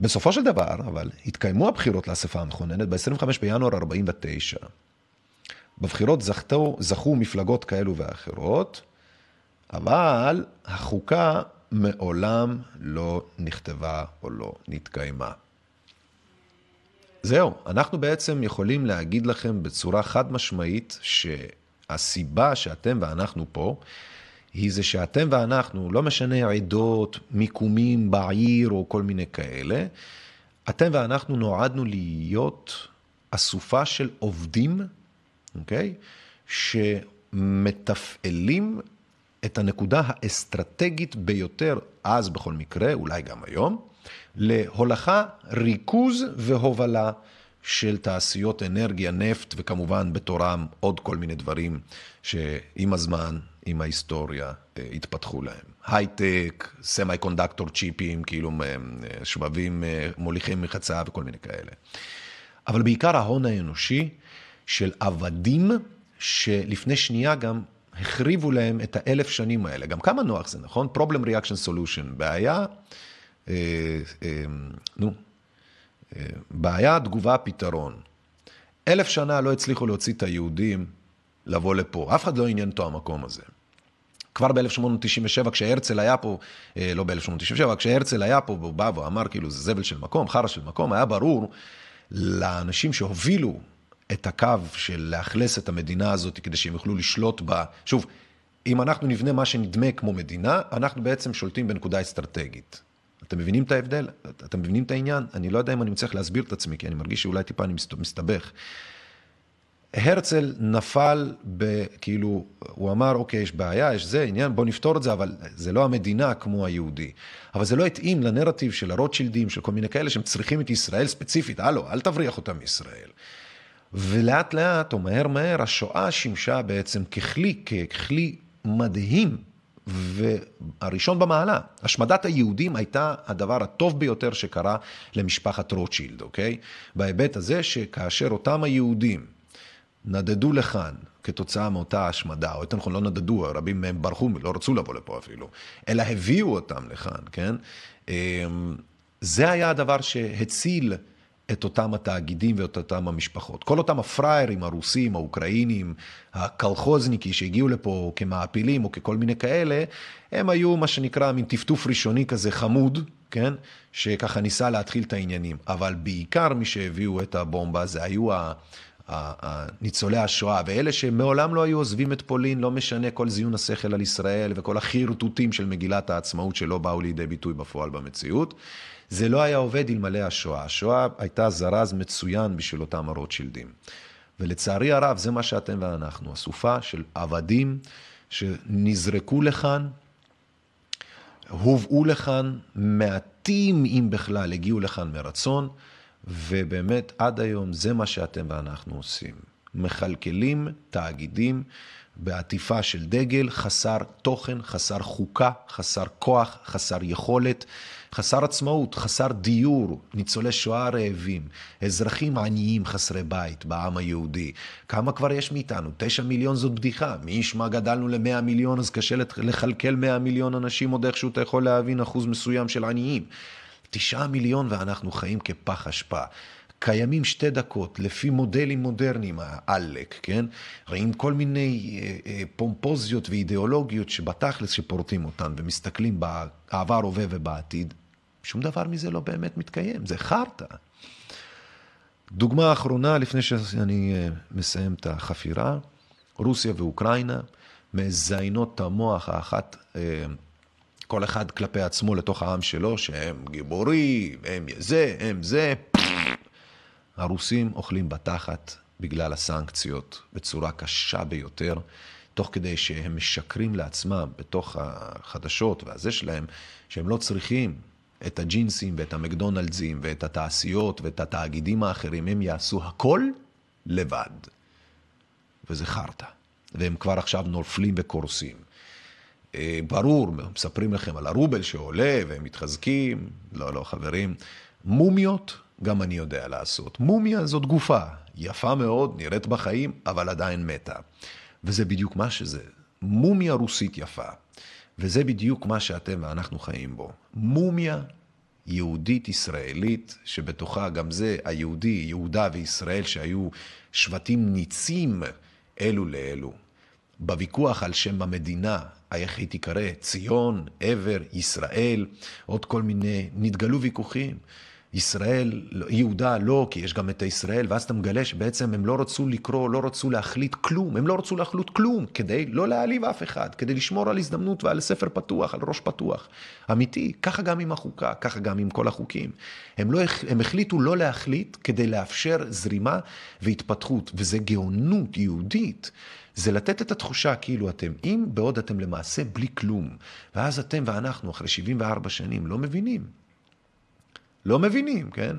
בסופו של דבר, אבל, התקיימו הבחירות לאספה המכוננת ב-25 בינואר 49. בבחירות זכתו, זכו מפלגות כאלו ואחרות, אבל החוקה מעולם לא נכתבה או לא נתקיימה. זהו, אנחנו בעצם יכולים להגיד לכם בצורה חד משמעית שהסיבה שאתם ואנחנו פה, היא זה שאתם ואנחנו, לא משנה עדות, מיקומים בעיר או כל מיני כאלה, אתם ואנחנו נועדנו להיות אסופה של עובדים אוקיי? שמתפעלים את הנקודה האסטרטגית ביותר, אז בכל מקרה, אולי גם היום, להולכה, ריכוז והובלה של תעשיות אנרגיה, נפט, וכמובן בתורם עוד כל מיני דברים שעם הזמן, עם ההיסטוריה, אה, התפתחו להם. הייטק, סמי קונדקטור צ'יפים, כאילו אה, שבבים אה, מוליכים מחצה וכל מיני כאלה. אבל בעיקר ההון האנושי של עבדים שלפני שנייה גם החריבו להם את האלף שנים האלה. גם כמה נוח זה, נכון? Problem Reaction Solution, בעיה, אה, אה, נו, בעיה, תגובה, פתרון. אלף שנה לא הצליחו להוציא את היהודים לבוא לפה. אף אחד לא עניין אותו המקום הזה. כבר ב-1897, כשהרצל היה פה, אה, לא ב-1897, כשהרצל היה פה, הוא בא ואמר כאילו זה זבל של מקום, חרא של מקום, היה ברור לאנשים שהובילו את הקו של לאכלס את המדינה הזאת כדי שהם יוכלו לשלוט בה. שוב, אם אנחנו נבנה מה שנדמה כמו מדינה, אנחנו בעצם שולטים בנקודה אסטרטגית. אתם מבינים את ההבדל? אתם מבינים את העניין? אני לא יודע אם אני מצליח להסביר את עצמי, כי אני מרגיש שאולי טיפה אני מסתבך. הרצל נפל ב... כאילו, הוא אמר, אוקיי, יש בעיה, יש זה, עניין, בוא נפתור את זה, אבל זה לא המדינה כמו היהודי. אבל זה לא התאים לנרטיב של הרוטשילדים, של כל מיני כאלה שהם צריכים את ישראל ספציפית. הלו, אל תבריח אותם מישראל. ולאט לאט, או מהר מהר, השואה שימשה בעצם ככלי, ככלי מדהים והראשון במעלה. השמדת היהודים הייתה הדבר הטוב ביותר שקרה למשפחת רוטשילד, אוקיי? בהיבט הזה שכאשר אותם היהודים נדדו לכאן כתוצאה מאותה השמדה, או יותר נכון לא נדדו, רבים מהם ברחו, לא רצו לבוא לפה אפילו, אלא הביאו אותם לכאן, כן? אמ, זה היה הדבר שהציל את אותם התאגידים ואת אותם המשפחות. כל אותם הפראיירים הרוסים, האוקראינים, הקלחוזניקי שהגיעו לפה כמעפילים או ככל מיני כאלה, הם היו מה שנקרא מין טפטוף ראשוני כזה חמוד, כן? שככה ניסה להתחיל את העניינים. אבל בעיקר מי שהביאו את הבומבה זה היו ניצולי השואה, ואלה שמעולם לא היו עוזבים את פולין, לא משנה כל זיון השכל על ישראל וכל החרטוטים של מגילת העצמאות שלא באו לידי ביטוי בפועל במציאות. זה לא היה עובד אלמלא השואה. השואה הייתה זרז מצוין בשביל אותם הרוטשילדים. ולצערי הרב, זה מה שאתם ואנחנו, אסופה של עבדים שנזרקו לכאן, הובאו לכאן, מעטים אם בכלל הגיעו לכאן מרצון, ובאמת עד היום זה מה שאתם ואנחנו עושים. מכלכלים תאגידים בעטיפה של דגל חסר תוכן, חסר חוקה, חסר כוח, חסר יכולת, חסר עצמאות, חסר דיור, ניצולי שואה רעבים, אזרחים עניים חסרי בית בעם היהודי. כמה כבר יש מאיתנו? תשע מיליון זאת בדיחה. מי ישמע גדלנו למאה מיליון, אז קשה לכלכל מאה מיליון אנשים, עוד איכשהו אתה יכול להבין אחוז מסוים של עניים. תשעה מיליון ואנחנו חיים כפח אשפה. קיימים שתי דקות, לפי מודלים מודרניים, העלק, כן? רואים כל מיני אה, אה, פומפוזיות ואידיאולוגיות שבתכלס שפורטים אותן ומסתכלים בעבר, הווה ובעתיד, שום דבר מזה לא באמת מתקיים, זה חרטא. דוגמה אחרונה, לפני שאני אה, מסיים את החפירה, רוסיה ואוקראינה, מזיינות את המוח האחת, כל אחד כלפי עצמו לתוך העם שלו, שהם גיבורים, הם זה, הם זה. הרוסים אוכלים בתחת בגלל הסנקציות בצורה קשה ביותר, תוך כדי שהם משקרים לעצמם בתוך החדשות והזה שלהם, שהם לא צריכים את הג'ינסים ואת המקדונלדסים ואת התעשיות ואת התאגידים האחרים, הם יעשו הכל לבד. וזה חרטא. והם כבר עכשיו נופלים וקורסים. אה, ברור, מספרים לכם על הרובל שעולה והם מתחזקים. לא, לא, חברים. מומיות, גם אני יודע לעשות. מומיה זאת גופה, יפה מאוד, נראית בחיים, אבל עדיין מתה. וזה בדיוק מה שזה. מומיה רוסית יפה. וזה בדיוק מה שאתם ואנחנו חיים בו. מומיה יהודית ישראלית, שבתוכה גם זה היהודי, יהודה וישראל, שהיו שבטים ניצים אלו לאלו. בוויכוח על שם המדינה, איך היא תיקרא, ציון, עבר, ישראל, עוד כל מיני, נתגלו ויכוחים. ישראל, יהודה לא, כי יש גם את הישראל, ואז אתה מגלה שבעצם הם לא רצו לקרוא, לא רצו להחליט כלום, הם לא רצו להחליט כלום, כדי לא להעליב אף אחד, כדי לשמור על הזדמנות ועל ספר פתוח, על ראש פתוח. אמיתי, ככה גם עם החוקה, ככה גם עם כל החוקים. הם, לא, הם החליטו לא להחליט כדי לאפשר זרימה והתפתחות, וזה גאונות יהודית. זה לתת את התחושה כאילו אתם אם, בעוד אתם למעשה בלי כלום. ואז אתם ואנחנו, אחרי 74 שנים, לא מבינים. לא מבינים, כן?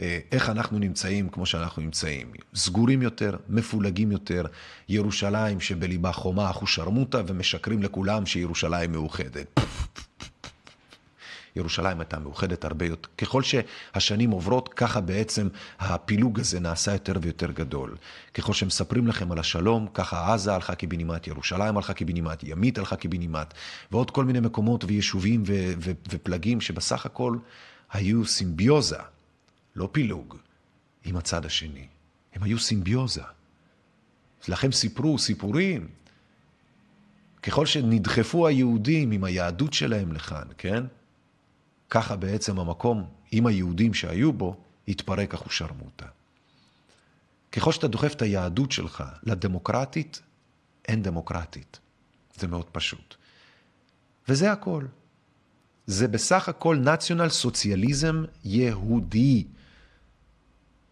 אה, איך אנחנו נמצאים כמו שאנחנו נמצאים. סגורים יותר, מפולגים יותר, ירושלים שבליבה חומה אחושרמוטה ומשקרים לכולם שירושלים מאוחדת. ירושלים הייתה מאוחדת הרבה יותר. ככל שהשנים עוברות, ככה בעצם הפילוג הזה נעשה יותר ויותר גדול. ככל שמספרים לכם על השלום, ככה עזה הלכה קיבינימט, ירושלים הלכה קיבינימט, ימית הלכה קיבינימט, ועוד כל מיני מקומות ויישובים ו- ו- ופלגים שבסך הכל היו סימביוזה, לא פילוג, עם הצד השני. הם היו סימביוזה. לכם סיפרו סיפורים. ככל שנדחפו היהודים עם היהדות שלהם לכאן, כן? ככה בעצם המקום עם היהודים שהיו בו, התפרק אחושרמוטה. ככל שאתה דוחף את היהדות שלך לדמוקרטית, אין דמוקרטית. זה מאוד פשוט. וזה הכל. זה בסך הכל נציונל סוציאליזם יהודי.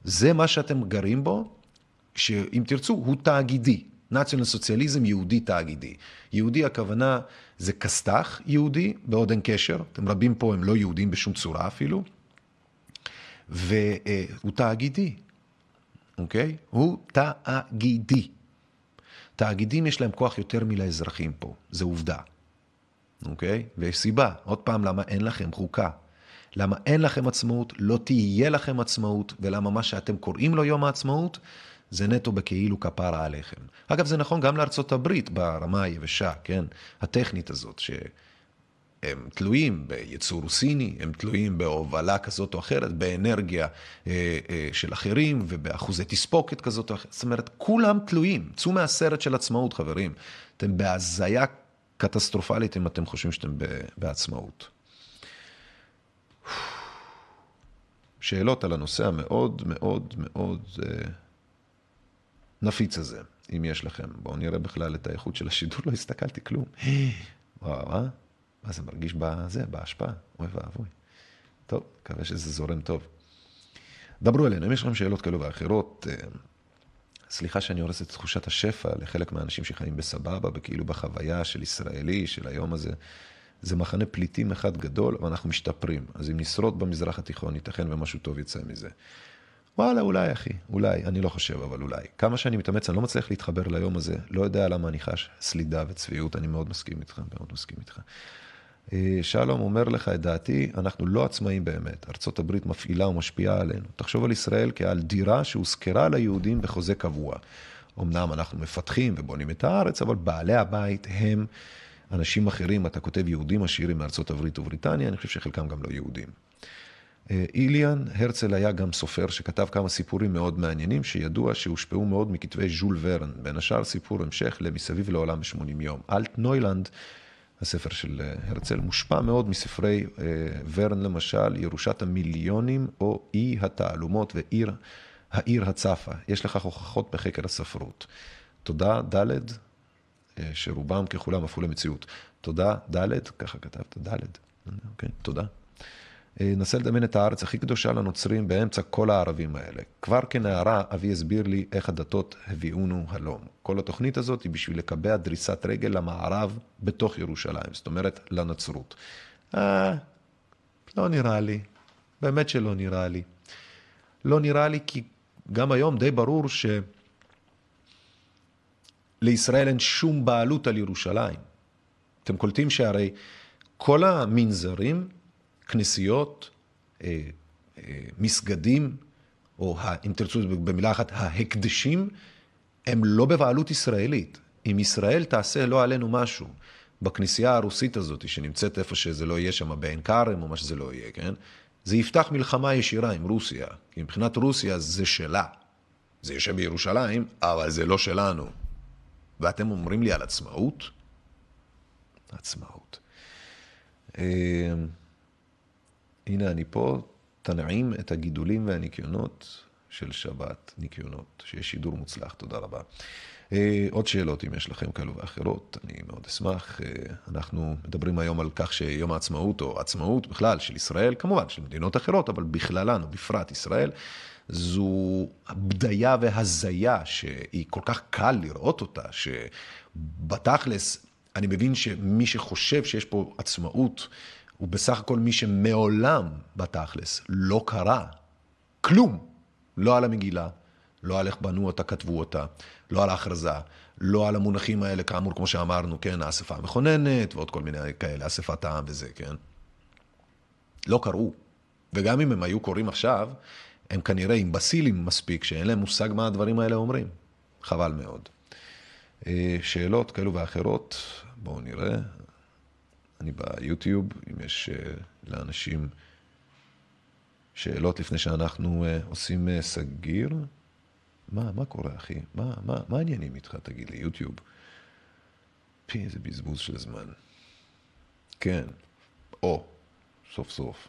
זה מה שאתם גרים בו, שאם תרצו, הוא תאגידי. נציונל סוציאליזם יהודי תאגידי. יהודי הכוונה זה כסת"ח יהודי, בעוד אין קשר, אתם רבים פה הם לא יהודים בשום צורה אפילו, והוא תאגידי, אוקיי? הוא תאגידי. תאגידים יש להם כוח יותר מלאזרחים פה, זה עובדה. אוקיי? ויש סיבה, עוד פעם, למה אין לכם חוקה. למה אין לכם עצמאות, לא תהיה לכם עצמאות, ולמה מה שאתם קוראים לו יום העצמאות, זה נטו בכאילו כפרה עליכם. אגב, זה נכון גם לארצות הברית ברמה היבשה, כן? הטכנית הזאת, שהם תלויים בייצור סיני, הם תלויים בהובלה כזאת או אחרת, באנרגיה אה, אה, של אחרים ובאחוזי תספוקת כזאת או אחרת. זאת אומרת, כולם תלויים. צאו מהסרט של עצמאות, חברים. אתם בהזיה קטסטרופלית אם אתם חושבים שאתם בעצמאות. שאלות על הנושא המאוד מאוד מאוד אה, נפיץ הזה, אם יש לכם. בואו נראה בכלל את האיכות של השידור, לא הסתכלתי כלום. וואו, אה? מה זה מרגיש בזה, בהשפעה? אוי ואבוי. טוב, מקווה שזה זורם טוב. דברו אלינו, אם יש לכם שאלות כאלו ואחרות, אה, סליחה שאני הורס את תחושת השפע לחלק מהאנשים שחיים בסבבה, וכאילו בחוויה של ישראלי, של היום הזה. זה מחנה פליטים אחד גדול, ואנחנו משתפרים. אז אם נשרוד במזרח התיכון, ייתכן ומשהו טוב יצא מזה. וואלה, אולי, אחי, אולי, אני לא חושב, אבל אולי. כמה שאני מתאמץ, אני לא מצליח להתחבר ליום הזה, לא יודע למה אני חש סלידה וצביעות, אני מאוד מסכים איתך, מאוד מסכים איתך. אה, שלום אומר לך את דעתי, אנחנו לא עצמאים באמת. הברית מפעילה ומשפיעה עלינו. תחשוב על ישראל כעל דירה שהושכרה ליהודים בחוזה קבוע. אמנם אנחנו מפתחים ובונים את הארץ, אבל בעלי הבית הם אנשים אחרים. אתה כותב יהודים עשירים מארצות הברית ובריטניה, אני חושב שחלקם גם לא יהודים. אה, איליאן, הרצל היה גם סופר שכתב כמה סיפורים מאוד מעניינים, שידוע שהושפעו מאוד מכתבי ז'ול ורן, בין השאר סיפור המשך ל"מסביב לעולם ב-80 יום". אלט נוילנד הספר של אה, הרצל, מושפע מאוד מספרי אה, ורן למשל, ירושת המיליונים או אי התעלומות ועיר העיר הצפה. יש לכך הוכחות בחקר הספרות. תודה, ד', שרובם ככולם הפכו למציאות. תודה, ד', ככה כתבת, ד', אוקיי, תודה. נסה לדמיין את הארץ הכי קדושה לנוצרים באמצע כל הערבים האלה. כבר כנערה אבי הסביר לי איך הדתות הביאונו הלום. כל התוכנית הזאת היא בשביל לקבע דריסת רגל למערב בתוך ירושלים, זאת אומרת לנצרות. אה, לא נראה לי, באמת שלא נראה לי. לא נראה לי כי גם היום די ברור שלישראל אין שום בעלות על ירושלים. אתם קולטים שהרי כל המנזרים, כנסיות, אה, אה, מסגדים, או אם תרצו במילה אחת, ההקדשים, הם לא בבעלות ישראלית. אם ישראל תעשה לא עלינו משהו בכנסייה הרוסית הזאת, שנמצאת איפה שזה לא יהיה שם, בעין כרם או מה שזה לא יהיה, כן? זה יפתח מלחמה ישירה עם רוסיה, כי מבחינת רוסיה זה שלה. זה יושב בירושלים, אבל זה לא שלנו. ואתם אומרים לי על עצמאות? עצמאות. הנה אני פה, תנעים את הגידולים והניקיונות של שבת, ניקיונות, שיהיה שידור מוצלח, תודה רבה. אה, עוד שאלות, אם יש לכם כאלו ואחרות, אני מאוד אשמח. אה, אנחנו מדברים היום על כך שיום העצמאות, או עצמאות בכלל של ישראל, כמובן של מדינות אחרות, אבל בכללן, או בפרט ישראל, זו בדיה והזיה שהיא כל כך קל לראות אותה, שבתכלס, אני מבין שמי שחושב שיש פה עצמאות, הוא בסך הכל מי שמעולם בתכלס לא קרא כלום, לא על המגילה, לא על איך בנו אותה, כתבו אותה, לא על ההכרזה, לא על המונחים האלה, כאמור, כמו שאמרנו, כן, האספה המכוננת ועוד כל מיני כאלה, אספת העם וזה, כן? לא קראו. וגם אם הם היו קוראים עכשיו, הם כנראה אימבסילים מספיק, שאין להם מושג מה הדברים האלה אומרים. חבל מאוד. אה, שאלות כאלו ואחרות, בואו נראה. אני ביוטיוב, אם יש אה, לאנשים שאלות לפני שאנחנו אה, עושים סגיר. מה, מה קורה, אחי? מה, מה, מה העניינים איתך, תגיד לי, יוטיוב? פי, איזה בזבוז של זמן. כן, או, סוף סוף.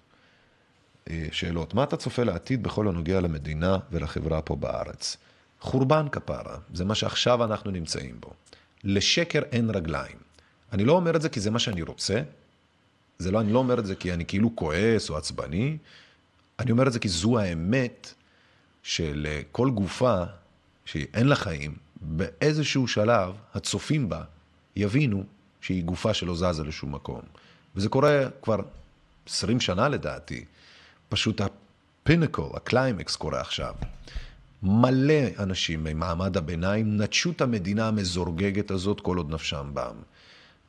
אה, שאלות, מה אתה צופה לעתיד בכל הנוגע למדינה ולחברה פה בארץ? חורבן כפרה, זה מה שעכשיו אנחנו נמצאים בו. לשקר אין רגליים. אני לא אומר את זה כי זה מה שאני רוצה, זה לא, אני לא אומר את זה כי אני כאילו כועס או עצבני, אני אומר את זה כי זו האמת שלכל גופה שאין לה חיים, באיזשהו שלב הצופים בה יבינו שהיא גופה שלא זזה לשום מקום. וזה קורה כבר 20 שנה לדעתי. פשוט ה pinnacle, הקליימקס קורה עכשיו. מלא אנשים ממעמד הביניים נטשו את המדינה המזורגגת הזאת כל עוד נפשם בם.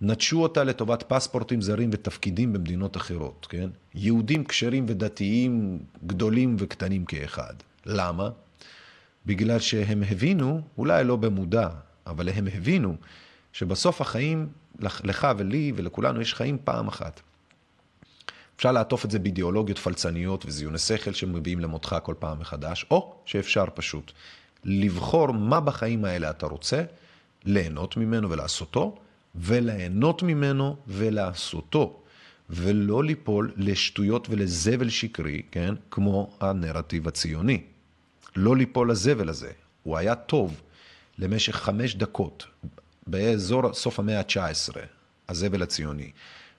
נטשו אותה לטובת פספורטים זרים ותפקידים במדינות אחרות, כן? יהודים כשרים ודתיים גדולים וקטנים כאחד. למה? בגלל שהם הבינו, אולי לא במודע, אבל הם הבינו שבסוף החיים, לך ולי ולכולנו יש חיים פעם אחת. אפשר לעטוף את זה באידיאולוגיות פלצניות וזיוני שכל שמביאים למותך כל פעם מחדש, או שאפשר פשוט לבחור מה בחיים האלה אתה רוצה, ליהנות ממנו ולעשותו, וליהנות ממנו ולעשותו, ולא ליפול לשטויות ולזבל שקרי, כן? כמו הנרטיב הציוני. לא ליפול לזבל הזה. הוא היה טוב למשך חמש דקות, באזור סוף המאה ה-19, הזבל הציוני.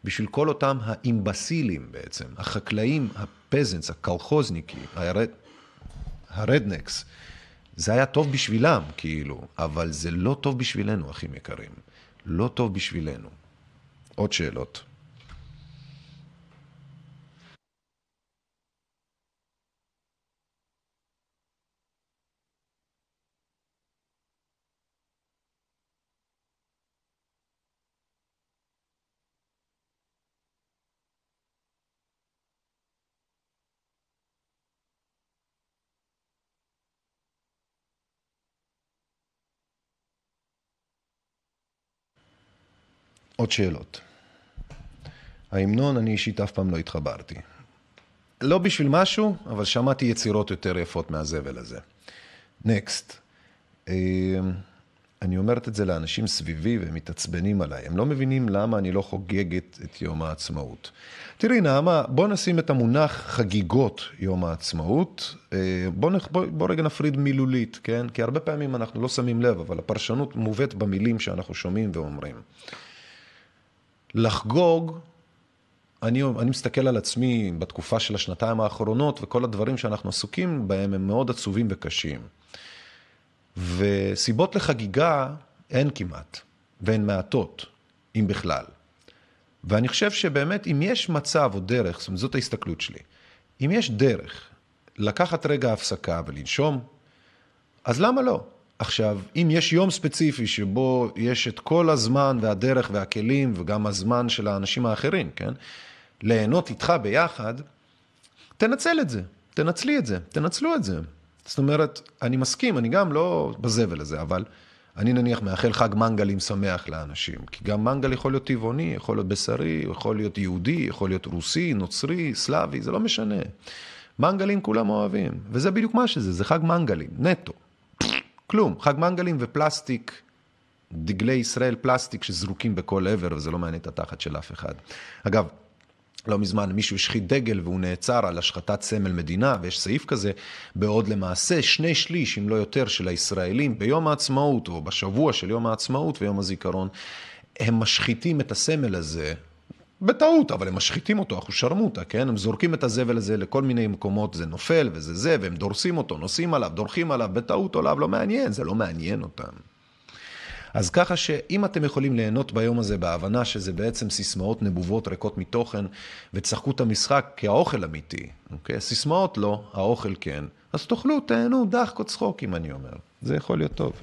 בשביל כל אותם האימבסילים בעצם, החקלאים, הפזנס, הקלחוזניקי, הרד, הרדנקס, זה היה טוב בשבילם, כאילו, אבל זה לא טוב בשבילנו, אחים יקרים. לא טוב בשבילנו. עוד שאלות. עוד שאלות. ההמנון, אני אישית אף פעם לא התחברתי. לא בשביל משהו, אבל שמעתי יצירות יותר יפות מהזבל הזה. נקסט. אמ, אני אומרת את זה לאנשים סביבי והם מתעצבנים עליי. הם לא מבינים למה אני לא חוגגת את יום העצמאות. תראי, נעמה, בוא נשים את המונח חגיגות יום העצמאות. אה, בוא, בוא, בוא רגע נפריד מילולית, כן? כי הרבה פעמים אנחנו לא שמים לב, אבל הפרשנות מובאת במילים שאנחנו שומעים ואומרים. לחגוג, אני, אני מסתכל על עצמי בתקופה של השנתיים האחרונות, וכל הדברים שאנחנו עסוקים בהם הם מאוד עצובים וקשים. וסיבות לחגיגה אין כמעט, והן מעטות, אם בכלל. ואני חושב שבאמת, אם יש מצב או דרך, זאת אומרת, זאת ההסתכלות שלי, אם יש דרך לקחת רגע הפסקה ולנשום, אז למה לא? עכשיו, אם יש יום ספציפי שבו יש את כל הזמן והדרך והכלים וגם הזמן של האנשים האחרים, כן? ליהנות איתך ביחד, תנצל את זה, תנצלי את זה, תנצלו את זה. זאת אומרת, אני מסכים, אני גם לא בזבל הזה, אבל אני נניח מאחל חג מנגלים שמח לאנשים. כי גם מנגל יכול להיות טבעוני, יכול להיות בשרי, יכול להיות יהודי, יכול להיות רוסי, נוצרי, סלאבי, זה לא משנה. מנגלים כולם אוהבים, וזה בדיוק מה שזה, זה חג מנגלים, נטו. כלום, חג מנגלים ופלסטיק, דגלי ישראל פלסטיק שזרוקים בכל עבר, וזה לא מעניין את התחת של אף אחד. אגב, לא מזמן מישהו השחית דגל והוא נעצר על השחתת סמל מדינה, ויש סעיף כזה, בעוד למעשה שני שליש, אם לא יותר, של הישראלים ביום העצמאות, או בשבוע של יום העצמאות ויום הזיכרון, הם משחיתים את הסמל הזה, בטעות, אבל הם משחיתים אותו, אחו שרמוטה, כן? הם זורקים את הזבל הזה לכל מיני מקומות, זה נופל וזה זה, והם דורסים אותו, נוסעים עליו, דורכים עליו, בטעות עליו, לא מעניין, זה לא מעניין אותם. אז ככה שאם אתם יכולים ליהנות ביום הזה בהבנה שזה בעצם סיסמאות נבובות ריקות מתוכן, ותשחקו את המשחק כאוכל אמיתי, אוקיי? סיסמאות לא, האוכל כן, אז תאכלו, תהנו, דחקות צחוקים, אני אומר. זה יכול להיות טוב.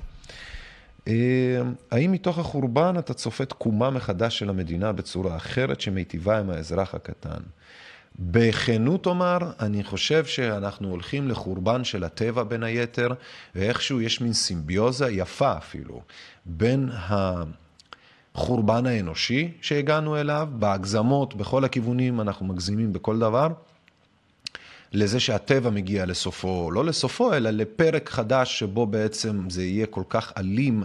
אה, האם מתוך החורבן אתה צופה תקומה מחדש של המדינה בצורה אחרת שמיטיבה עם האזרח הקטן? בכנות אומר, אני חושב שאנחנו הולכים לחורבן של הטבע בין היתר, ואיכשהו יש מין סימביוזה יפה אפילו, בין החורבן האנושי שהגענו אליו, בהגזמות, בכל הכיוונים, אנחנו מגזימים בכל דבר, לזה שהטבע מגיע לסופו, לא לסופו, אלא לפרק חדש שבו בעצם זה יהיה כל כך אלים,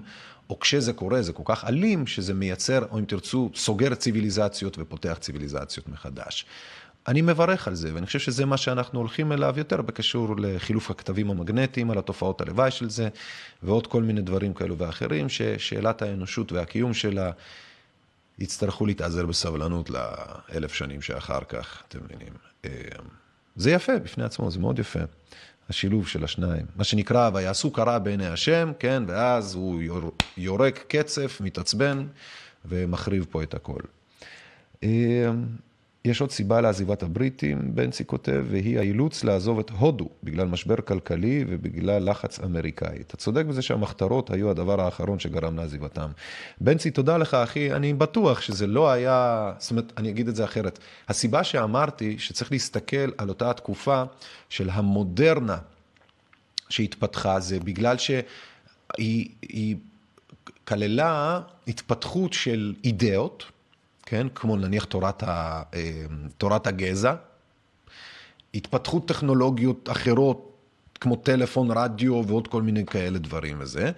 או כשזה קורה זה כל כך אלים, שזה מייצר, או אם תרצו, סוגר ציוויליזציות ופותח ציוויליזציות מחדש. אני מברך על זה, ואני חושב שזה מה שאנחנו הולכים אליו יותר בקשור לחילוף הכתבים המגנטיים, על התופעות הלוואי של זה, ועוד כל מיני דברים כאלו ואחרים, ששאלת האנושות והקיום שלה יצטרכו להתאזר בסבלנות לאלף שנים שאחר כך, אתם מבינים. זה יפה בפני עצמו, זה מאוד יפה. השילוב של השניים. מה שנקרא, ויעשו קרה בעיני השם, כן, ואז הוא יורק קצף, מתעצבן, ומחריב פה את הכל. יש עוד סיבה לעזיבת הבריטים, בנצי כותב, והיא האילוץ לעזוב את הודו בגלל משבר כלכלי ובגלל לחץ אמריקאי. אתה צודק בזה שהמחתרות היו הדבר האחרון שגרם לעזיבתם. בנצי, תודה לך, אחי. אני בטוח שזה לא היה, זאת אומרת, אני אגיד את זה אחרת. הסיבה שאמרתי שצריך להסתכל על אותה התקופה של המודרנה שהתפתחה, זה בגלל שהיא כללה התפתחות של אידאות. כן? כמו נניח תורת, ה, אה, תורת הגזע, התפתחות טכנולוגיות אחרות, כמו טלפון, רדיו ועוד כל מיני כאלה דברים וזה,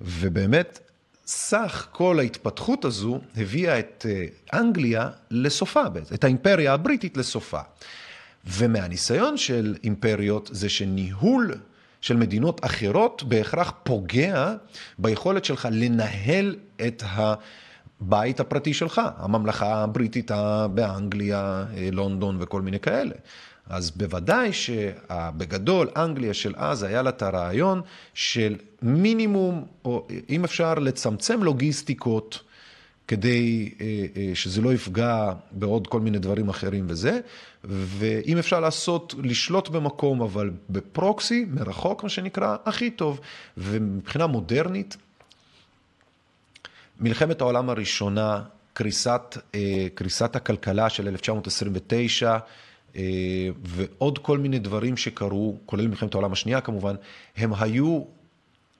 ובאמת, סך כל ההתפתחות הזו הביאה את אה, אנגליה לסופה, את האימפריה הבריטית לסופה. ומהניסיון של אימפריות זה שניהול של מדינות אחרות בהכרח פוגע ביכולת שלך לנהל את ה... הבית הפרטי שלך, הממלכה הבריטית באנגליה, אה, לונדון וכל מיני כאלה. אז בוודאי שבגדול, אנגליה של אז היה לה את הרעיון של מינימום, או אם אפשר לצמצם לוגיסטיקות, כדי אה, אה, שזה לא יפגע בעוד כל מיני דברים אחרים וזה, ואם אפשר לעשות, לשלוט במקום, אבל בפרוקסי, מרחוק מה שנקרא, הכי טוב. ומבחינה מודרנית, מלחמת העולם הראשונה, קריסת, אה, קריסת הכלכלה של 1929, אה, ועוד כל מיני דברים שקרו, כולל מלחמת העולם השנייה כמובן, הם היו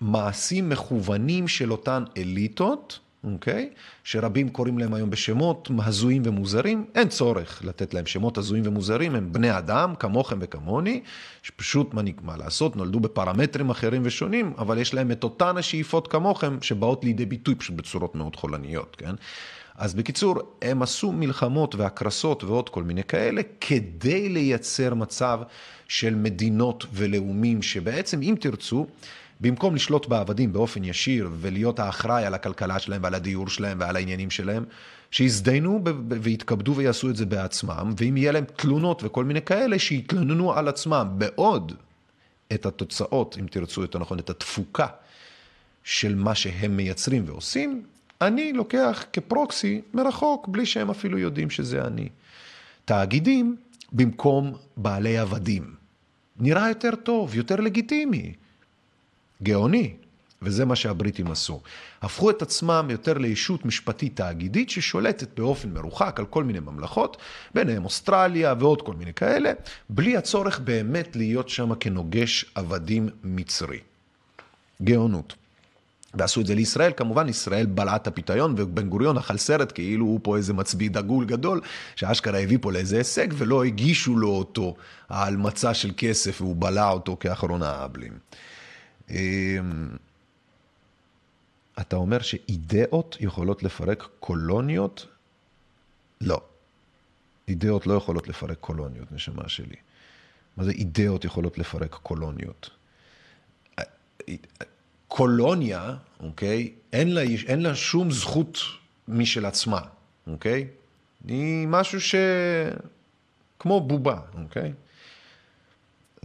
מעשים מכוונים של אותן אליטות, אוקיי? שרבים קוראים להם היום בשמות הזויים ומוזרים, אין צורך לתת להם שמות הזויים ומוזרים, הם בני אדם, כמוכם וכמוני, שפשוט, מה, מה לעשות, נולדו בפרמטרים אחרים ושונים, אבל יש להם את אותן השאיפות כמוכם, שבאות לידי ביטוי פשוט בצורות מאוד חולניות, כן? אז בקיצור, הם עשו מלחמות והקרסות ועוד כל מיני כאלה, כדי לייצר מצב של מדינות ולאומים, שבעצם, אם תרצו, במקום לשלוט בעבדים באופן ישיר ולהיות האחראי על הכלכלה שלהם ועל הדיור שלהם ועל העניינים שלהם, שיזדיינו ויתכבדו ויעשו את זה בעצמם, ואם יהיה להם תלונות וכל מיני כאלה, שיתלוננו על עצמם, בעוד את התוצאות, אם תרצו יותר נכון, את התפוקה של מה שהם מייצרים ועושים, אני לוקח כפרוקסי מרחוק, בלי שהם אפילו יודעים שזה אני. תאגידים במקום בעלי עבדים. נראה יותר טוב, יותר לגיטימי. גאוני, וזה מה שהבריטים עשו. הפכו את עצמם יותר לישות משפטית תאגידית ששולטת באופן מרוחק על כל מיני ממלכות, ביניהם אוסטרליה ועוד כל מיני כאלה, בלי הצורך באמת להיות שם כנוגש עבדים מצרי. גאונות. ועשו את זה לישראל, כמובן ישראל בלעה את הפיתיון ובן גוריון אכל סרט כאילו הוא פה איזה מצביא דגול גדול, שאשכרה הביא פה לאיזה הישג ולא הגישו לו אותו על מצע של כסף והוא בלע אותו כאחרון האבלים. אמ, אתה אומר שאידאות יכולות לפרק קולוניות? לא. אידאות לא יכולות לפרק קולוניות, נשמה שלי. מה זה אידאות יכולות לפרק קולוניות? קולוניה, אוקיי? אין לה, אין לה שום זכות משל עצמה, אוקיי? היא משהו ש... כמו בובה, אוקיי?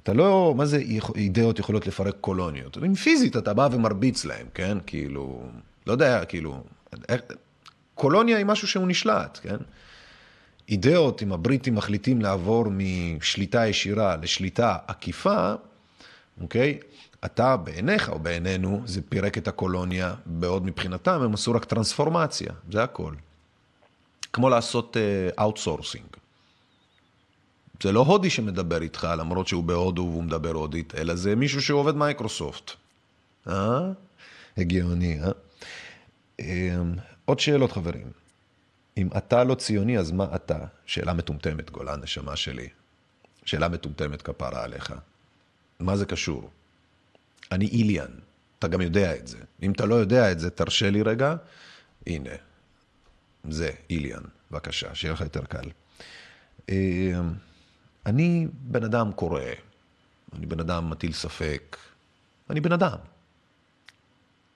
אתה לא, מה זה אידאות יכולות לפרק קולוניות? אם פיזית אתה בא ומרביץ להם, כן? כאילו, לא יודע, כאילו, קולוניה היא משהו שהוא נשלט, כן? אידאות, אם הבריטים מחליטים לעבור משליטה ישירה לשליטה עקיפה, אוקיי? אתה בעיניך או בעינינו, זה פירק את הקולוניה, בעוד מבחינתם הם עשו רק טרנספורמציה, זה הכל. כמו לעשות outsourcing. זה לא הודי שמדבר איתך, למרות שהוא בהודו והוא מדבר הודית, אלא זה מישהו שעובד מייקרוסופט. אה? הגיוני, אה? אמ, עוד שאלות, חברים. אם אתה לא ציוני, אז מה אתה? שאלה מטומטמת, גולן, נשמה שלי. שאלה מטומטמת כפרה עליך. מה זה קשור? אני איליאן, אתה גם יודע את זה. אם אתה לא יודע את זה, תרשה לי רגע. הנה, זה איליאן, בבקשה, שיהיה לך יותר קל. אני בן אדם קורא, אני בן אדם מטיל ספק, אני בן אדם.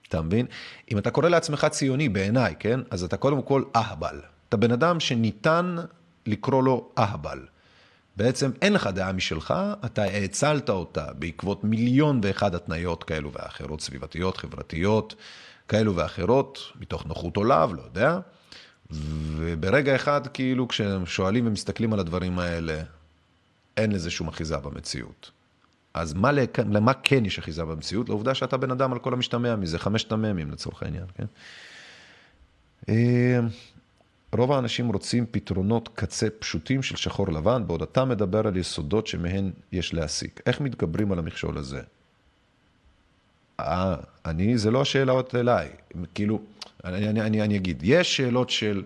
אתה מבין? אם אתה קורא לעצמך ציוני בעיניי, כן? אז אתה קודם כל אהבל. אתה בן אדם שניתן לקרוא לו אהבל. בעצם אין לך דעה משלך, אתה האצלת אותה בעקבות מיליון ואחד התניות כאלו ואחרות, סביבתיות, חברתיות, כאלו ואחרות, מתוך נוחות עולב, לא יודע. וברגע אחד, כאילו, כשהם שואלים ומסתכלים על הדברים האלה, אין לזה שום אחיזה במציאות. אז מה, למה כן יש אחיזה במציאות? לעובדה שאתה בן אדם על כל המשתמע מזה, חמשת המ"מים לצורך העניין, כן? אה, רוב האנשים רוצים פתרונות קצה פשוטים של שחור לבן, בעוד אתה מדבר על יסודות שמהן יש להסיק. איך מתגברים על המכשול הזה? אה, אני, זה לא השאלות אליי. כאילו, אני, אני, אני, אני אגיד, יש שאלות של...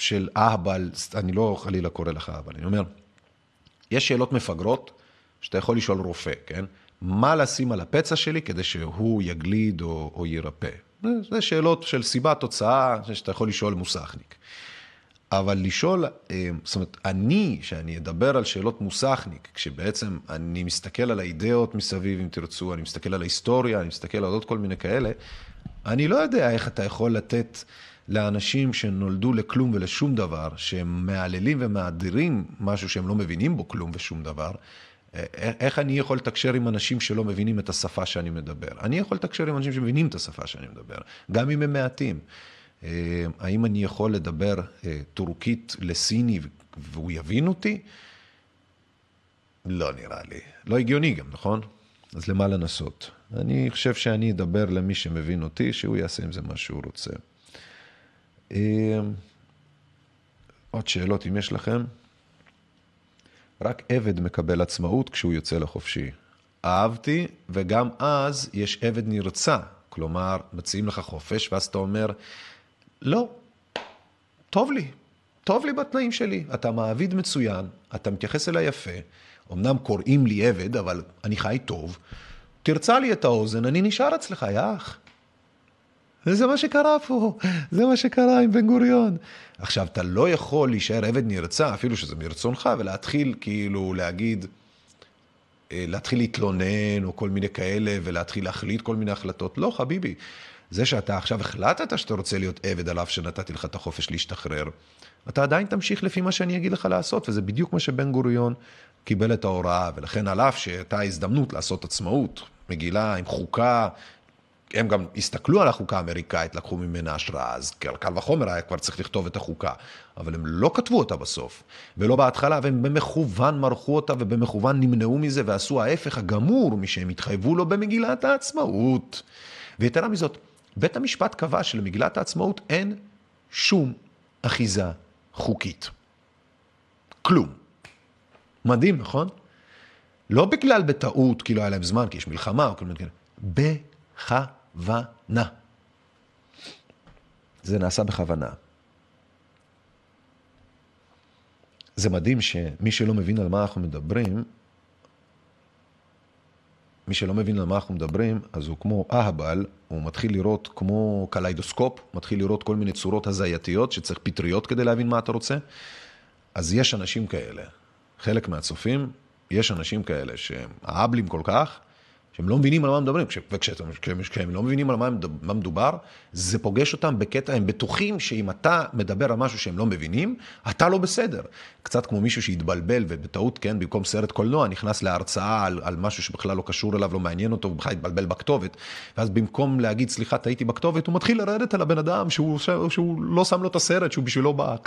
של אהבל, אני לא חלילה קורא לך אהבל, אני אומר, יש שאלות מפגרות שאתה יכול לשאול רופא, כן? מה לשים על הפצע שלי כדי שהוא יגליד או, או ירפא? זה שאלות של סיבה, תוצאה, שאתה יכול לשאול מוסכניק. אבל לשאול, אה, זאת אומרת, אני, שאני אדבר על שאלות מוסכניק, כשבעצם אני מסתכל על האידאות מסביב, אם תרצו, אני מסתכל על ההיסטוריה, אני מסתכל על עוד כל מיני כאלה, אני לא יודע איך אתה יכול לתת לאנשים שנולדו לכלום ולשום דבר, שהם מהללים ומאדירים משהו שהם לא מבינים בו כלום ושום דבר, איך אני יכול לתקשר עם אנשים שלא מבינים את השפה שאני מדבר? אני יכול לתקשר עם אנשים שמבינים את השפה שאני מדבר, גם אם הם מעטים. אה, האם אני יכול לדבר אה, טורקית לסיני והוא יבין אותי? לא נראה לי. לא הגיוני גם, נכון? אז למה לנסות? אני חושב שאני אדבר למי שמבין אותי, שהוא יעשה עם זה מה שהוא רוצה. אמ, עוד שאלות אם יש לכם? רק עבד מקבל עצמאות כשהוא יוצא לחופשי. אהבתי, וגם אז יש עבד נרצע כלומר, מציעים לך חופש, ואז אתה אומר, לא, טוב לי, טוב לי בתנאים שלי. אתה מעביד מצוין, אתה מתייחס אליי יפה, אמנם קוראים לי עבד, אבל אני חי טוב. תרצה לי את האוזן, אני נשאר אצלך, יא אח. וזה מה שקרה פה, זה מה שקרה עם בן גוריון. עכשיו, אתה לא יכול להישאר עבד נרצע, אפילו שזה מרצונך, ולהתחיל כאילו להגיד, אה, להתחיל להתלונן או כל מיני כאלה, ולהתחיל להחליט כל מיני החלטות. לא, חביבי. זה שאתה עכשיו החלטת שאתה רוצה להיות עבד על אף שנתתי לך את החופש להשתחרר, אתה עדיין תמשיך לפי מה שאני אגיד לך לעשות, וזה בדיוק מה שבן גוריון קיבל את ההוראה, ולכן על אף שהייתה הזדמנות לעשות עצמאות, מגילה עם חוקה, הם גם הסתכלו על החוקה האמריקאית, לקחו ממנה השראה, אז קל וחומר היה כבר צריך לכתוב את החוקה, אבל הם לא כתבו אותה בסוף, ולא בהתחלה, והם במכוון מרחו אותה ובמכוון נמנעו מזה ועשו ההפך הגמור משהם התחייבו לו במגילת העצמאות. ויתרה מזאת, בית המשפט קבע שלמגילת העצמאות אין שום אחיזה חוקית. כלום. מדהים, נכון? לא בגלל בטעות, כי לא היה להם זמן, כי יש מלחמה או כל מיני כאלה. בכוונה. זה נעשה בכוונה. זה מדהים שמי שלא מבין על מה אנחנו מדברים, מי שלא מבין על מה אנחנו מדברים, אז הוא כמו אהבל, הוא מתחיל לראות כמו קליידוסקופ, מתחיל לראות כל מיני צורות הזייתיות שצריך פטריות כדי להבין מה אתה רוצה. אז יש אנשים כאלה, חלק מהצופים, יש אנשים כאלה שהם אהבלים כל כך, שהם לא מבינים על מה מדברים, וכשהם לא מבינים על מה מדובר, זה פוגש אותם בקטע, הם בטוחים שאם אתה מדבר על משהו שהם לא מבינים, אתה לא בסדר. קצת כמו מישהו שהתבלבל ובטעות, כן, במקום סרט קולנוע, נכנס להרצאה על, על משהו שבכלל לא קשור אליו, לא מעניין אותו, הוא בכלל התבלבל בכתובת, ואז במקום להגיד, סליחה, טעיתי בכתובת, הוא מתחיל לרדת על הבן אדם שהוא, שהוא לא שם לו את הסרט, שהוא בשבילו בא. (laughs)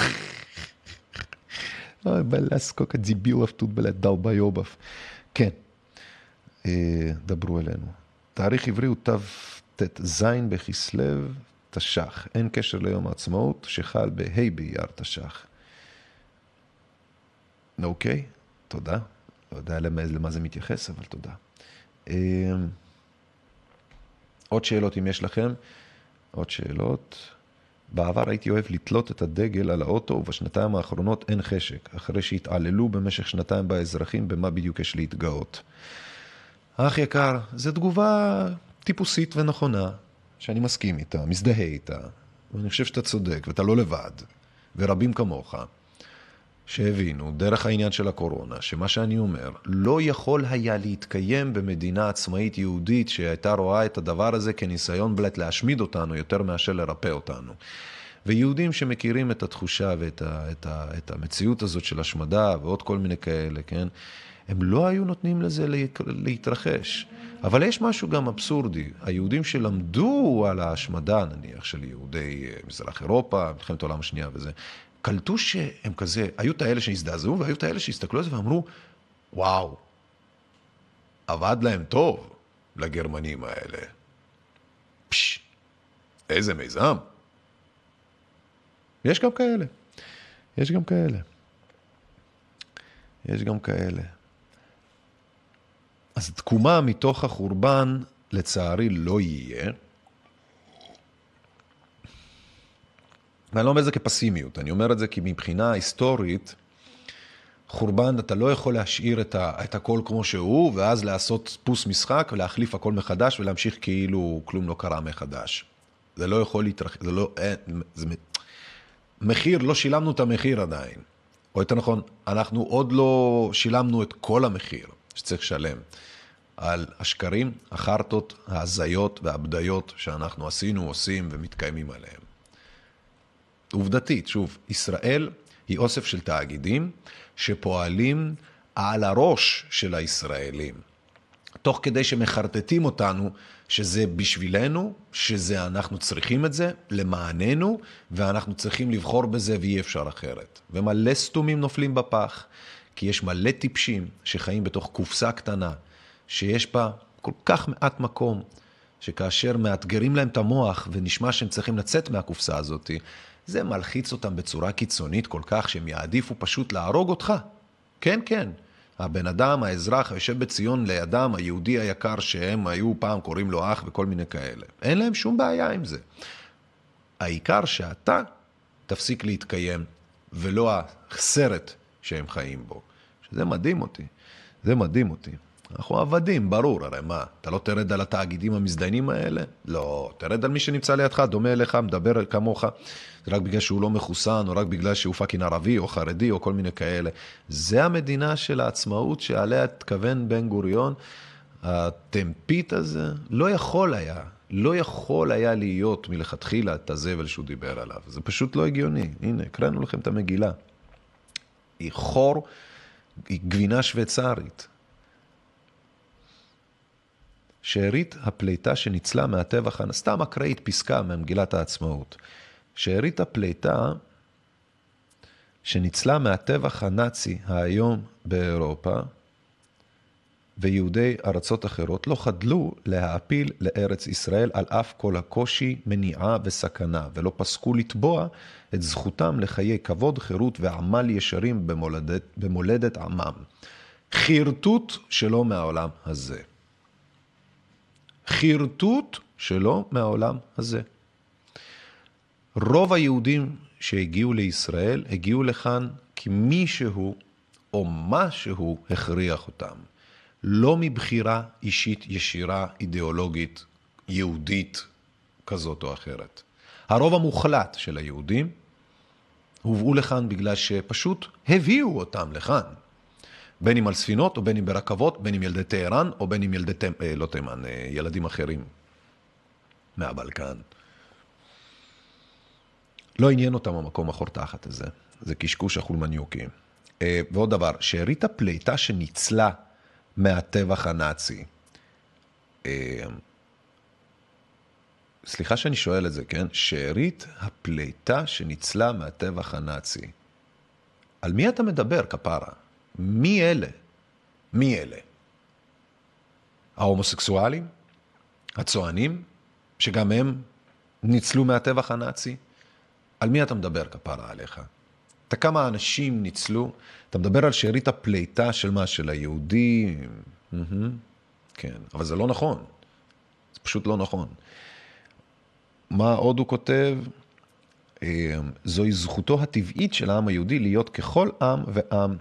הדיביל אפטות בלדל ביובף. כן. אה, דברו אלינו. תאריך עברי הוא תט"ז בכסלו תש"ח. אין קשר ליום העצמאות שחל בה' באייר תש"ח. אוקיי, תודה. לא יודע למה, למה זה מתייחס, אבל תודה. אה, עוד שאלות אם יש לכם. עוד שאלות. בעבר הייתי אוהב לתלות את הדגל על האוטו, ובשנתיים האחרונות אין חשק, אחרי שהתעללו במשך שנתיים באזרחים, במה בדיוק יש להתגאות. אח יקר, זו תגובה טיפוסית ונכונה, שאני מסכים איתה, מזדהה איתה, ואני חושב שאתה צודק, ואתה לא לבד, ורבים כמוך, שהבינו, דרך העניין של הקורונה, שמה שאני אומר, לא יכול היה להתקיים במדינה עצמאית יהודית שהייתה רואה את הדבר הזה כניסיון בלט להשמיד אותנו יותר מאשר לרפא אותנו. ויהודים שמכירים את התחושה ואת ה, את ה, את המציאות הזאת של השמדה ועוד כל מיני כאלה, כן? הם לא היו נותנים לזה להתרחש. אבל יש משהו גם אבסורדי. היהודים שלמדו על ההשמדה, נניח, של יהודי אה, מזרח אירופה, מלחמת העולם השנייה וזה, קלטו שהם כזה, היו את האלה שהזדעזעו והיו את האלה שהסתכלו על זה ואמרו, וואו, עבד להם טוב לגרמנים האלה. פש, איזה מיזם. יש גם כאלה. יש גם כאלה. יש גם כאלה. אז תקומה מתוך החורבן, לצערי, לא יהיה. ואני לא אומר את זה כפסימיות, אני אומר את זה כי מבחינה היסטורית, חורבן, אתה לא יכול להשאיר את, ה, את הכל כמו שהוא, ואז לעשות פוס משחק ולהחליף הכל מחדש ולהמשיך כאילו כלום לא קרה מחדש. זה לא יכול להתרחש, זה לא, אין, זה, מחיר, לא שילמנו את המחיר עדיין. או יותר נכון, אנחנו עוד לא שילמנו את כל המחיר שצריך לשלם על השקרים, החרטות, ההזיות והבדיות שאנחנו עשינו, עושים ומתקיימים עליהם. עובדתית, שוב, ישראל היא אוסף של תאגידים שפועלים על הראש של הישראלים, תוך כדי שמחרטטים אותנו שזה בשבילנו, שזה אנחנו צריכים את זה, למעננו, ואנחנו צריכים לבחור בזה ואי אפשר אחרת. ומלא סתומים נופלים בפח, כי יש מלא טיפשים שחיים בתוך קופסה קטנה, שיש בה כל כך מעט מקום, שכאשר מאתגרים להם את המוח ונשמע שהם צריכים לצאת מהקופסה הזאת, זה מלחיץ אותם בצורה קיצונית כל כך שהם יעדיפו פשוט להרוג אותך. כן, כן. הבן אדם, האזרח, היושב בציון לידם, היהודי היקר שהם היו פעם קוראים לו אח וכל מיני כאלה. אין להם שום בעיה עם זה. העיקר שאתה תפסיק להתקיים, ולא הסרט שהם חיים בו. שזה מדהים אותי. זה מדהים אותי. אנחנו עבדים, ברור, הרי מה, אתה לא תרד על התאגידים המזדיינים האלה? לא, תרד על מי שנמצא לידך, דומה אליך, מדבר כמוך, זה רק בגלל שהוא לא מחוסן, או רק בגלל שהוא fucking ערבי, או חרדי, או כל מיני כאלה. זה המדינה של העצמאות שעליה התכוון בן גוריון. הטמפית הזה לא יכול היה, לא יכול היה להיות מלכתחילה את הזבל שהוא דיבר עליו. זה פשוט לא הגיוני. הנה, הקראנו לכם את המגילה. היא חור, היא גבינה שוויצרית. שארית הפליטה שניצלה מהטבח, סתם אקראית פסקה ממגילת העצמאות. שארית הפליטה שניצלה מהטבח הנאצי האיום באירופה, ויהודי ארצות אחרות לא חדלו להעפיל לארץ ישראל על אף כל הקושי, מניעה וסכנה, ולא פסקו לתבוע את זכותם לחיי כבוד, חירות ועמל ישרים במולדת, במולדת עמם. חרטוט שלא מהעולם הזה. חרטוט שלא מהעולם הזה. רוב היהודים שהגיעו לישראל הגיעו לכאן כי מישהו או משהו הכריח אותם. לא מבחירה אישית ישירה, אידיאולוגית, יהודית כזאת או אחרת. הרוב המוחלט של היהודים הובאו לכאן בגלל שפשוט הביאו אותם לכאן. בין אם על ספינות, או בין אם ברכבות, בין אם ילדי טהרן, או בין אם ילדי, אה, לא תימן, אה, ילדים אחרים מהבלקן. לא עניין אותם המקום החור תחת הזה, זה קשקוש החולמניוקים. אה, ועוד דבר, שארית הפליטה שניצלה מהטבח הנאצי, אה, סליחה שאני שואל את זה, כן? שארית הפליטה שניצלה מהטבח הנאצי. על מי אתה מדבר, כפרה? מי אלה? מי אלה? ההומוסקסואלים? הצוענים? שגם הם ניצלו מהטבח הנאצי? על מי אתה מדבר, כפרה עליך? אתה כמה אנשים ניצלו? אתה מדבר על שארית הפליטה של מה? של היהודים? כן, אבל זה לא נכון. זה פשוט לא נכון. מה עוד הוא כותב? אה, זוהי זכותו הטבעית של העם היהודי להיות ככל עם ועם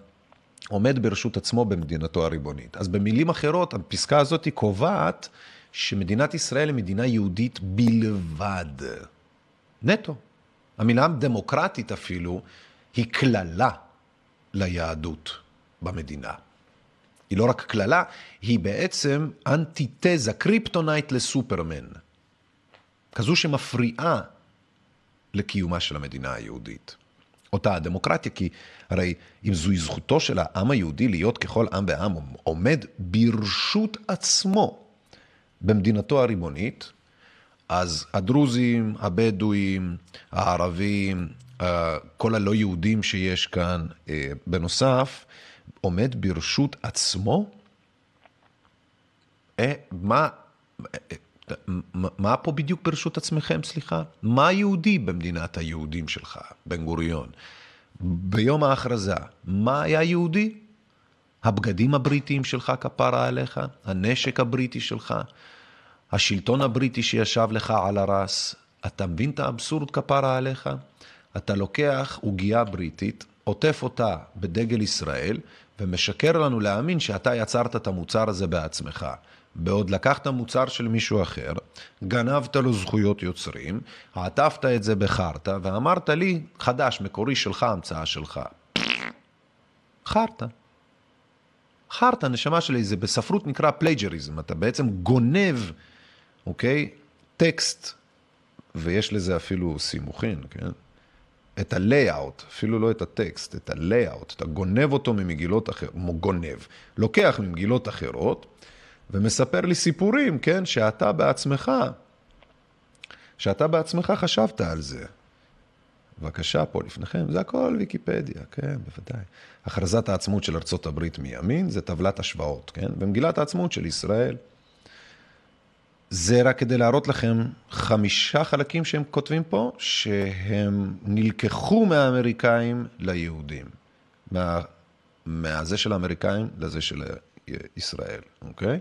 עומד ברשות עצמו במדינתו הריבונית. אז במילים אחרות, הפסקה הזאת קובעת שמדינת ישראל היא מדינה יהודית בלבד. נטו. המילה דמוקרטית אפילו היא קללה ליהדות במדינה. היא לא רק קללה, היא בעצם אנטיתזה, kryptonite לסופרמן. כזו שמפריעה לקיומה של המדינה היהודית. אותה הדמוקרטיה, כי הרי אם זוהי זכותו של העם היהודי להיות ככל עם ועם, עומד ברשות עצמו במדינתו הריבונית, אז הדרוזים, הבדואים, הערבים, כל הלא יהודים שיש כאן, אה, בנוסף, עומד ברשות עצמו? אה, מה, מה פה בדיוק ברשות עצמכם, סליחה? מה יהודי במדינת היהודים שלך, בן גוריון? ביום ההכרזה, מה היה יהודי? הבגדים הבריטיים שלך כפרה עליך? הנשק הבריטי שלך? השלטון הבריטי שישב לך על הרס? אתה מבין את האבסורד כפרה עליך? אתה לוקח עוגייה בריטית, עוטף אותה בדגל ישראל, ומשקר לנו להאמין שאתה יצרת את המוצר הזה בעצמך. בעוד לקחת מוצר של מישהו אחר, גנבת לו זכויות יוצרים, עטפת את זה בחרטא, ואמרת לי, חדש, מקורי שלך, המצאה שלך. חרטא. חרטא, נשמה שלי, זה בספרות נקרא plagiarism, אתה בעצם גונב, אוקיי? טקסט, ויש לזה אפילו סימוכין, כן? את ה-layout, אפילו לא את הטקסט, את ה-layout, אתה גונב אותו ממגילות אחרות, גונב, לוקח ממגילות אחרות, ומספר לי סיפורים, כן, שאתה בעצמך, שאתה בעצמך חשבת על זה. בבקשה, פה לפניכם, זה הכל ויקיפדיה, כן, בוודאי. הכרזת העצמאות של ארצות הברית מימין זה טבלת השוואות, כן? במגילת העצמאות של ישראל. זה רק כדי להראות לכם חמישה חלקים שהם כותבים פה, שהם נלקחו מהאמריקאים ליהודים. מה, מהזה של האמריקאים לזה של ישראל, אוקיי?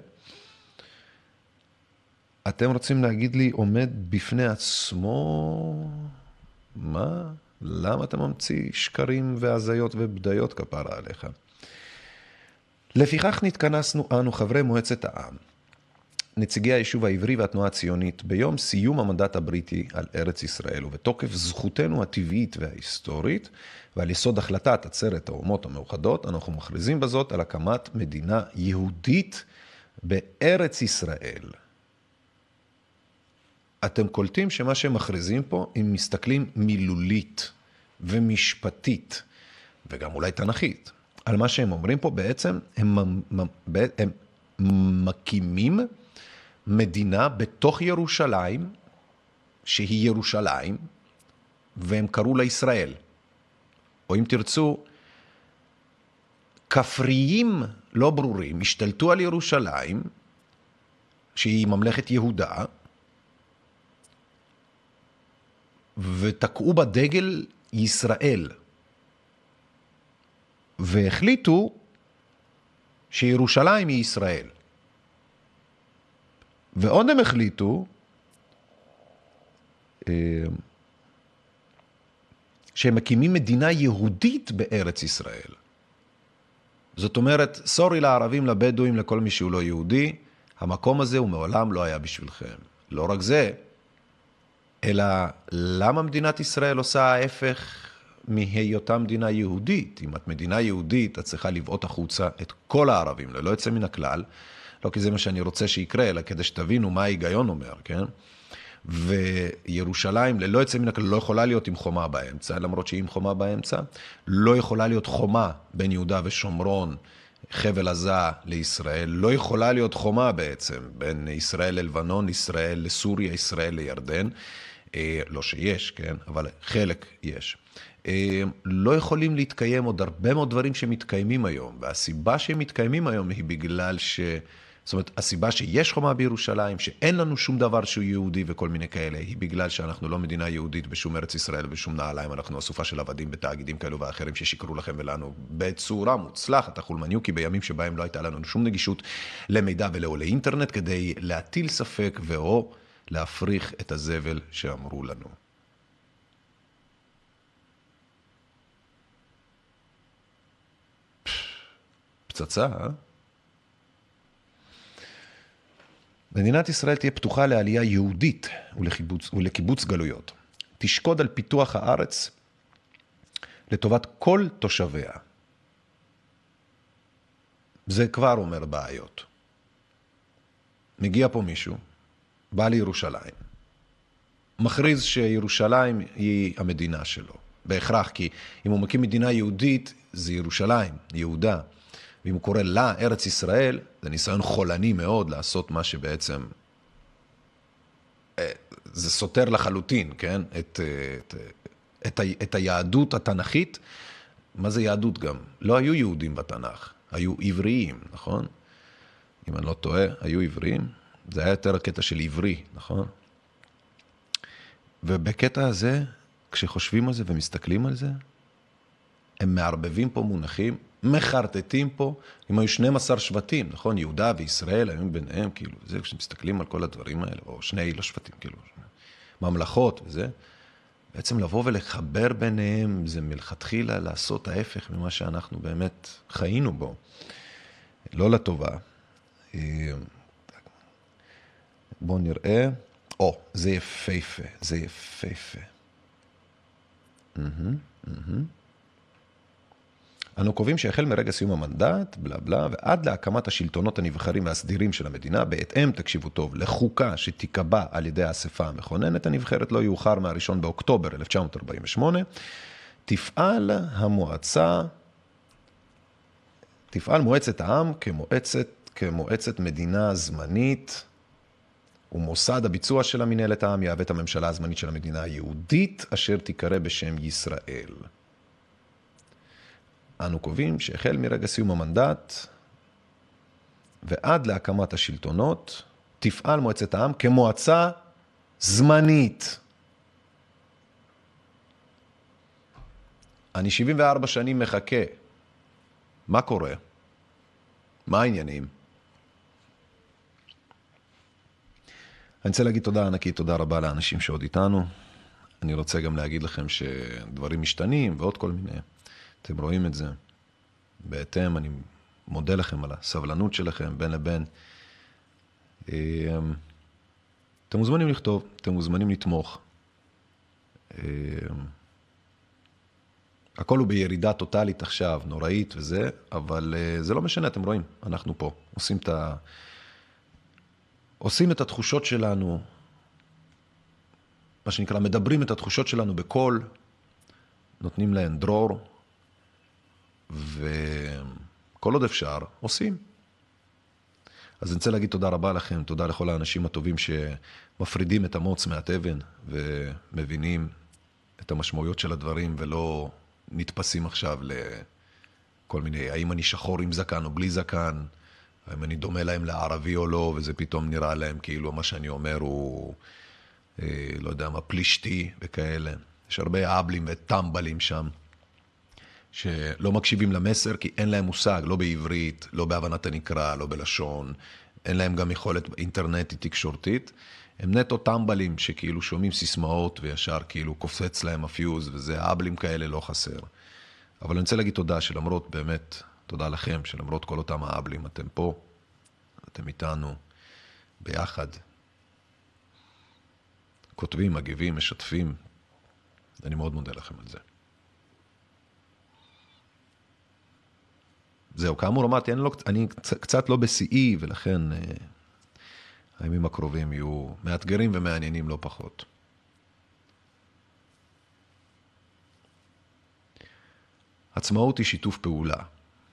אתם רוצים להגיד לי, עומד בפני עצמו, מה? למה אתה ממציא שקרים והזיות ובדיות כפרה עליך? לפיכך נתכנסנו אנו, חברי מועצת העם, נציגי היישוב העברי והתנועה הציונית, ביום סיום המנדט הבריטי על ארץ ישראל, ובתוקף זכותנו הטבעית וההיסטורית, ועל יסוד החלטת עצרת האומות המאוחדות, אנחנו מכריזים בזאת על הקמת מדינה יהודית בארץ ישראל. אתם קולטים שמה שהם מכריזים פה, הם מסתכלים מילולית ומשפטית, וגם אולי תנכית, על מה שהם אומרים פה, בעצם הם, הם, הם מקימים מדינה בתוך ירושלים, שהיא ירושלים, והם קראו לה ישראל. או אם תרצו, כפריים לא ברורים השתלטו על ירושלים, שהיא ממלכת יהודה, ותקעו בה דגל ישראל, והחליטו שירושלים היא ישראל. ועוד הם החליטו אה, שהם מקימים מדינה יהודית בארץ ישראל. זאת אומרת, סורי לערבים, לבדואים, לכל מי שהוא לא יהודי, המקום הזה הוא מעולם לא היה בשבילכם. לא רק זה, אלא למה מדינת ישראל עושה ההפך מהיותה מדינה יהודית? אם את מדינה יהודית, את צריכה לבעוט החוצה את כל הערבים, ללא יוצא מן הכלל. לא כי זה מה שאני רוצה שיקרה, אלא כדי שתבינו מה ההיגיון אומר, כן? וירושלים, ללא יוצא מן הכלל, לא יכולה להיות עם חומה באמצע, למרות שהיא עם חומה באמצע. לא יכולה להיות חומה בין יהודה ושומרון, חבל עזה לישראל. לא יכולה להיות חומה בעצם בין ישראל ללבנון, ישראל לסוריה, ישראל לירדן. אה, לא שיש, כן? אבל חלק יש. אה, לא יכולים להתקיים עוד הרבה מאוד דברים שמתקיימים היום, והסיבה שהם מתקיימים היום היא בגלל ש... זאת אומרת, הסיבה שיש חומה בירושלים, שאין לנו שום דבר שהוא יהודי וכל מיני כאלה, היא בגלל שאנחנו לא מדינה יהודית בשום ארץ ישראל ובשום נעליים, אנחנו אסופה של עבדים בתאגידים כאלו ואחרים ששיקרו לכם ולנו בצורה מוצלחת, החולמניוקי, בימים שבהם לא הייתה לנו שום נגישות למידע ולעולי אינטרנט, כדי להטיל ספק ואו להפריך את הזבל שאמרו לנו. פצצה, אה? מדינת ישראל תהיה פתוחה לעלייה יהודית ולקיבוץ, ולקיבוץ גלויות. תשקוד על פיתוח הארץ לטובת כל תושביה. זה כבר אומר בעיות. מגיע פה מישהו, בא לירושלים, מכריז שירושלים היא המדינה שלו. בהכרח, כי אם הוא מקים מדינה יהודית, זה ירושלים, יהודה. ואם הוא קורא לה ארץ ישראל, זה ניסיון חולני מאוד לעשות מה שבעצם... אה, זה סותר לחלוטין, כן? את, אה, את, את, את היהדות התנ"כית. מה זה יהדות גם? לא היו יהודים בתנ"ך, היו עבריים, נכון? אם אני לא טועה, היו עבריים. זה היה יותר הקטע של עברי, נכון? ובקטע הזה, כשחושבים על זה ומסתכלים על זה, הם מערבבים פה מונחים מחרטטים פה, אם היו 12 שבטים, נכון? יהודה וישראל היו ביניהם, כאילו, זה כשמסתכלים על כל הדברים האלה, או שני, לא שבטים, כאילו, ממלכות וזה, בעצם לבוא ולחבר ביניהם זה מלכתחילה לעשות ההפך ממה שאנחנו באמת חיינו בו. לא לטובה. בואו נראה. או, זה יפהפה, זה יפהפה. Mm-hmm, mm-hmm. אנו קובעים שהחל מרגע סיום המנדט, בלה בלה, ועד להקמת השלטונות הנבחרים והסדירים של המדינה, בהתאם, תקשיבו טוב, לחוקה שתיקבע על ידי האספה המכוננת הנבחרת לא יאוחר מה-1 באוקטובר 1948, תפעל המועצה, תפעל מועצת העם כמועצת, כמועצת מדינה זמנית, ומוסד הביצוע של המנהלת העם יהווה את הממשלה הזמנית של המדינה היהודית, אשר תיקרא בשם ישראל. אנו קובעים שהחל מרגע סיום המנדט ועד להקמת השלטונות, תפעל מועצת העם כמועצה זמנית. אני 74 שנים מחכה מה קורה? מה העניינים? אני רוצה להגיד תודה ענקית, תודה רבה לאנשים שעוד איתנו. אני רוצה גם להגיד לכם שדברים משתנים ועוד כל מיני. אתם רואים את זה. בהתאם, אני מודה לכם על הסבלנות שלכם בין לבין. אמ, אתם מוזמנים לכתוב, אתם מוזמנים לתמוך. אמ, הכל הוא בירידה טוטאלית עכשיו, נוראית וזה, אבל uh, זה לא משנה, אתם רואים, אנחנו פה, עושים את, ה... עושים את התחושות שלנו, מה שנקרא, מדברים את התחושות שלנו בקול, נותנים להן דרור, וכל עוד אפשר, עושים. אז אני רוצה להגיד תודה רבה לכם, תודה לכל האנשים הטובים שמפרידים את המוץ מהתבן ומבינים את המשמעויות של הדברים ולא נתפסים עכשיו לכל מיני, האם אני שחור עם זקן או בלי זקן, האם אני דומה להם לערבי או לא, וזה פתאום נראה להם כאילו מה שאני אומר הוא, אה, לא יודע מה, פלישתי וכאלה. יש הרבה אבלים וטמבלים שם, שלא מקשיבים למסר כי אין להם מושג, לא בעברית, לא בהבנת הנקרא, לא בלשון, אין להם גם יכולת אינטרנטית תקשורתית. הם נטו טמבלים שכאילו שומעים סיסמאות וישר כאילו קופץ להם הפיוז, וזה אבלים כאלה לא חסר. אבל אני רוצה להגיד תודה שלמרות, באמת, תודה לכם, שלמרות כל אותם האבלים, אתם פה, אתם איתנו, ביחד. כותבים, מגיבים, משתפים. אני מאוד מודה לכם על זה. זהו, כאמור אמרתי, לא, אני קצת לא בשיאי, ולכן... אה, הימים הקרובים יהיו מאתגרים ומעניינים לא פחות. עצמאות היא שיתוף פעולה.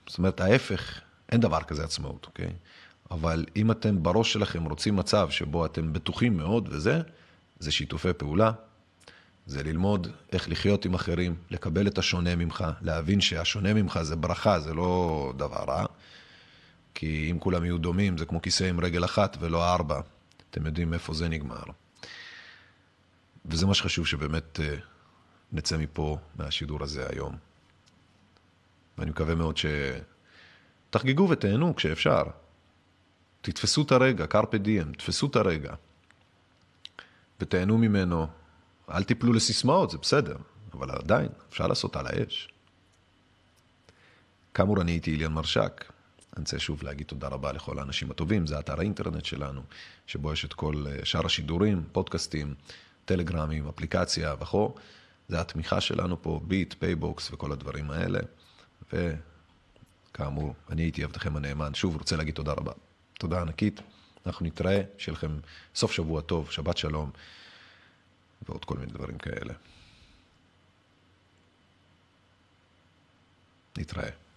זאת אומרת, ההפך, אין דבר כזה עצמאות, אוקיי? אבל אם אתם בראש שלכם רוצים מצב שבו אתם בטוחים מאוד וזה, זה שיתופי פעולה, זה ללמוד איך לחיות עם אחרים, לקבל את השונה ממך, להבין שהשונה ממך זה ברכה, זה לא דבר רע. כי אם כולם יהיו דומים, זה כמו כיסא עם רגל אחת ולא ארבע. אתם יודעים איפה זה נגמר. וזה מה שחשוב שבאמת uh, נצא מפה, מהשידור הזה היום. ואני מקווה מאוד שתחגגו ותהנו כשאפשר. תתפסו את הרגע, קרפה דיאם, תתפסו את הרגע. ותהנו ממנו. אל תיפלו לסיסמאות, זה בסדר, אבל עדיין, אפשר לעשות על האש. כאמור, אני הייתי איליאן מרשק. אני רוצה שוב להגיד תודה רבה לכל האנשים הטובים, זה אתר האינטרנט שלנו, שבו יש את כל אה, שאר השידורים, פודקאסטים, טלגרמים, אפליקציה וכו'. זה התמיכה שלנו פה, ביט, פייבוקס וכל הדברים האלה. וכאמור, אני הייתי עבדכם הנאמן. שוב, רוצה להגיד תודה רבה. תודה ענקית. אנחנו נתראה, שיהיה לכם סוף שבוע טוב, שבת שלום, ועוד כל מיני דברים כאלה. נתראה.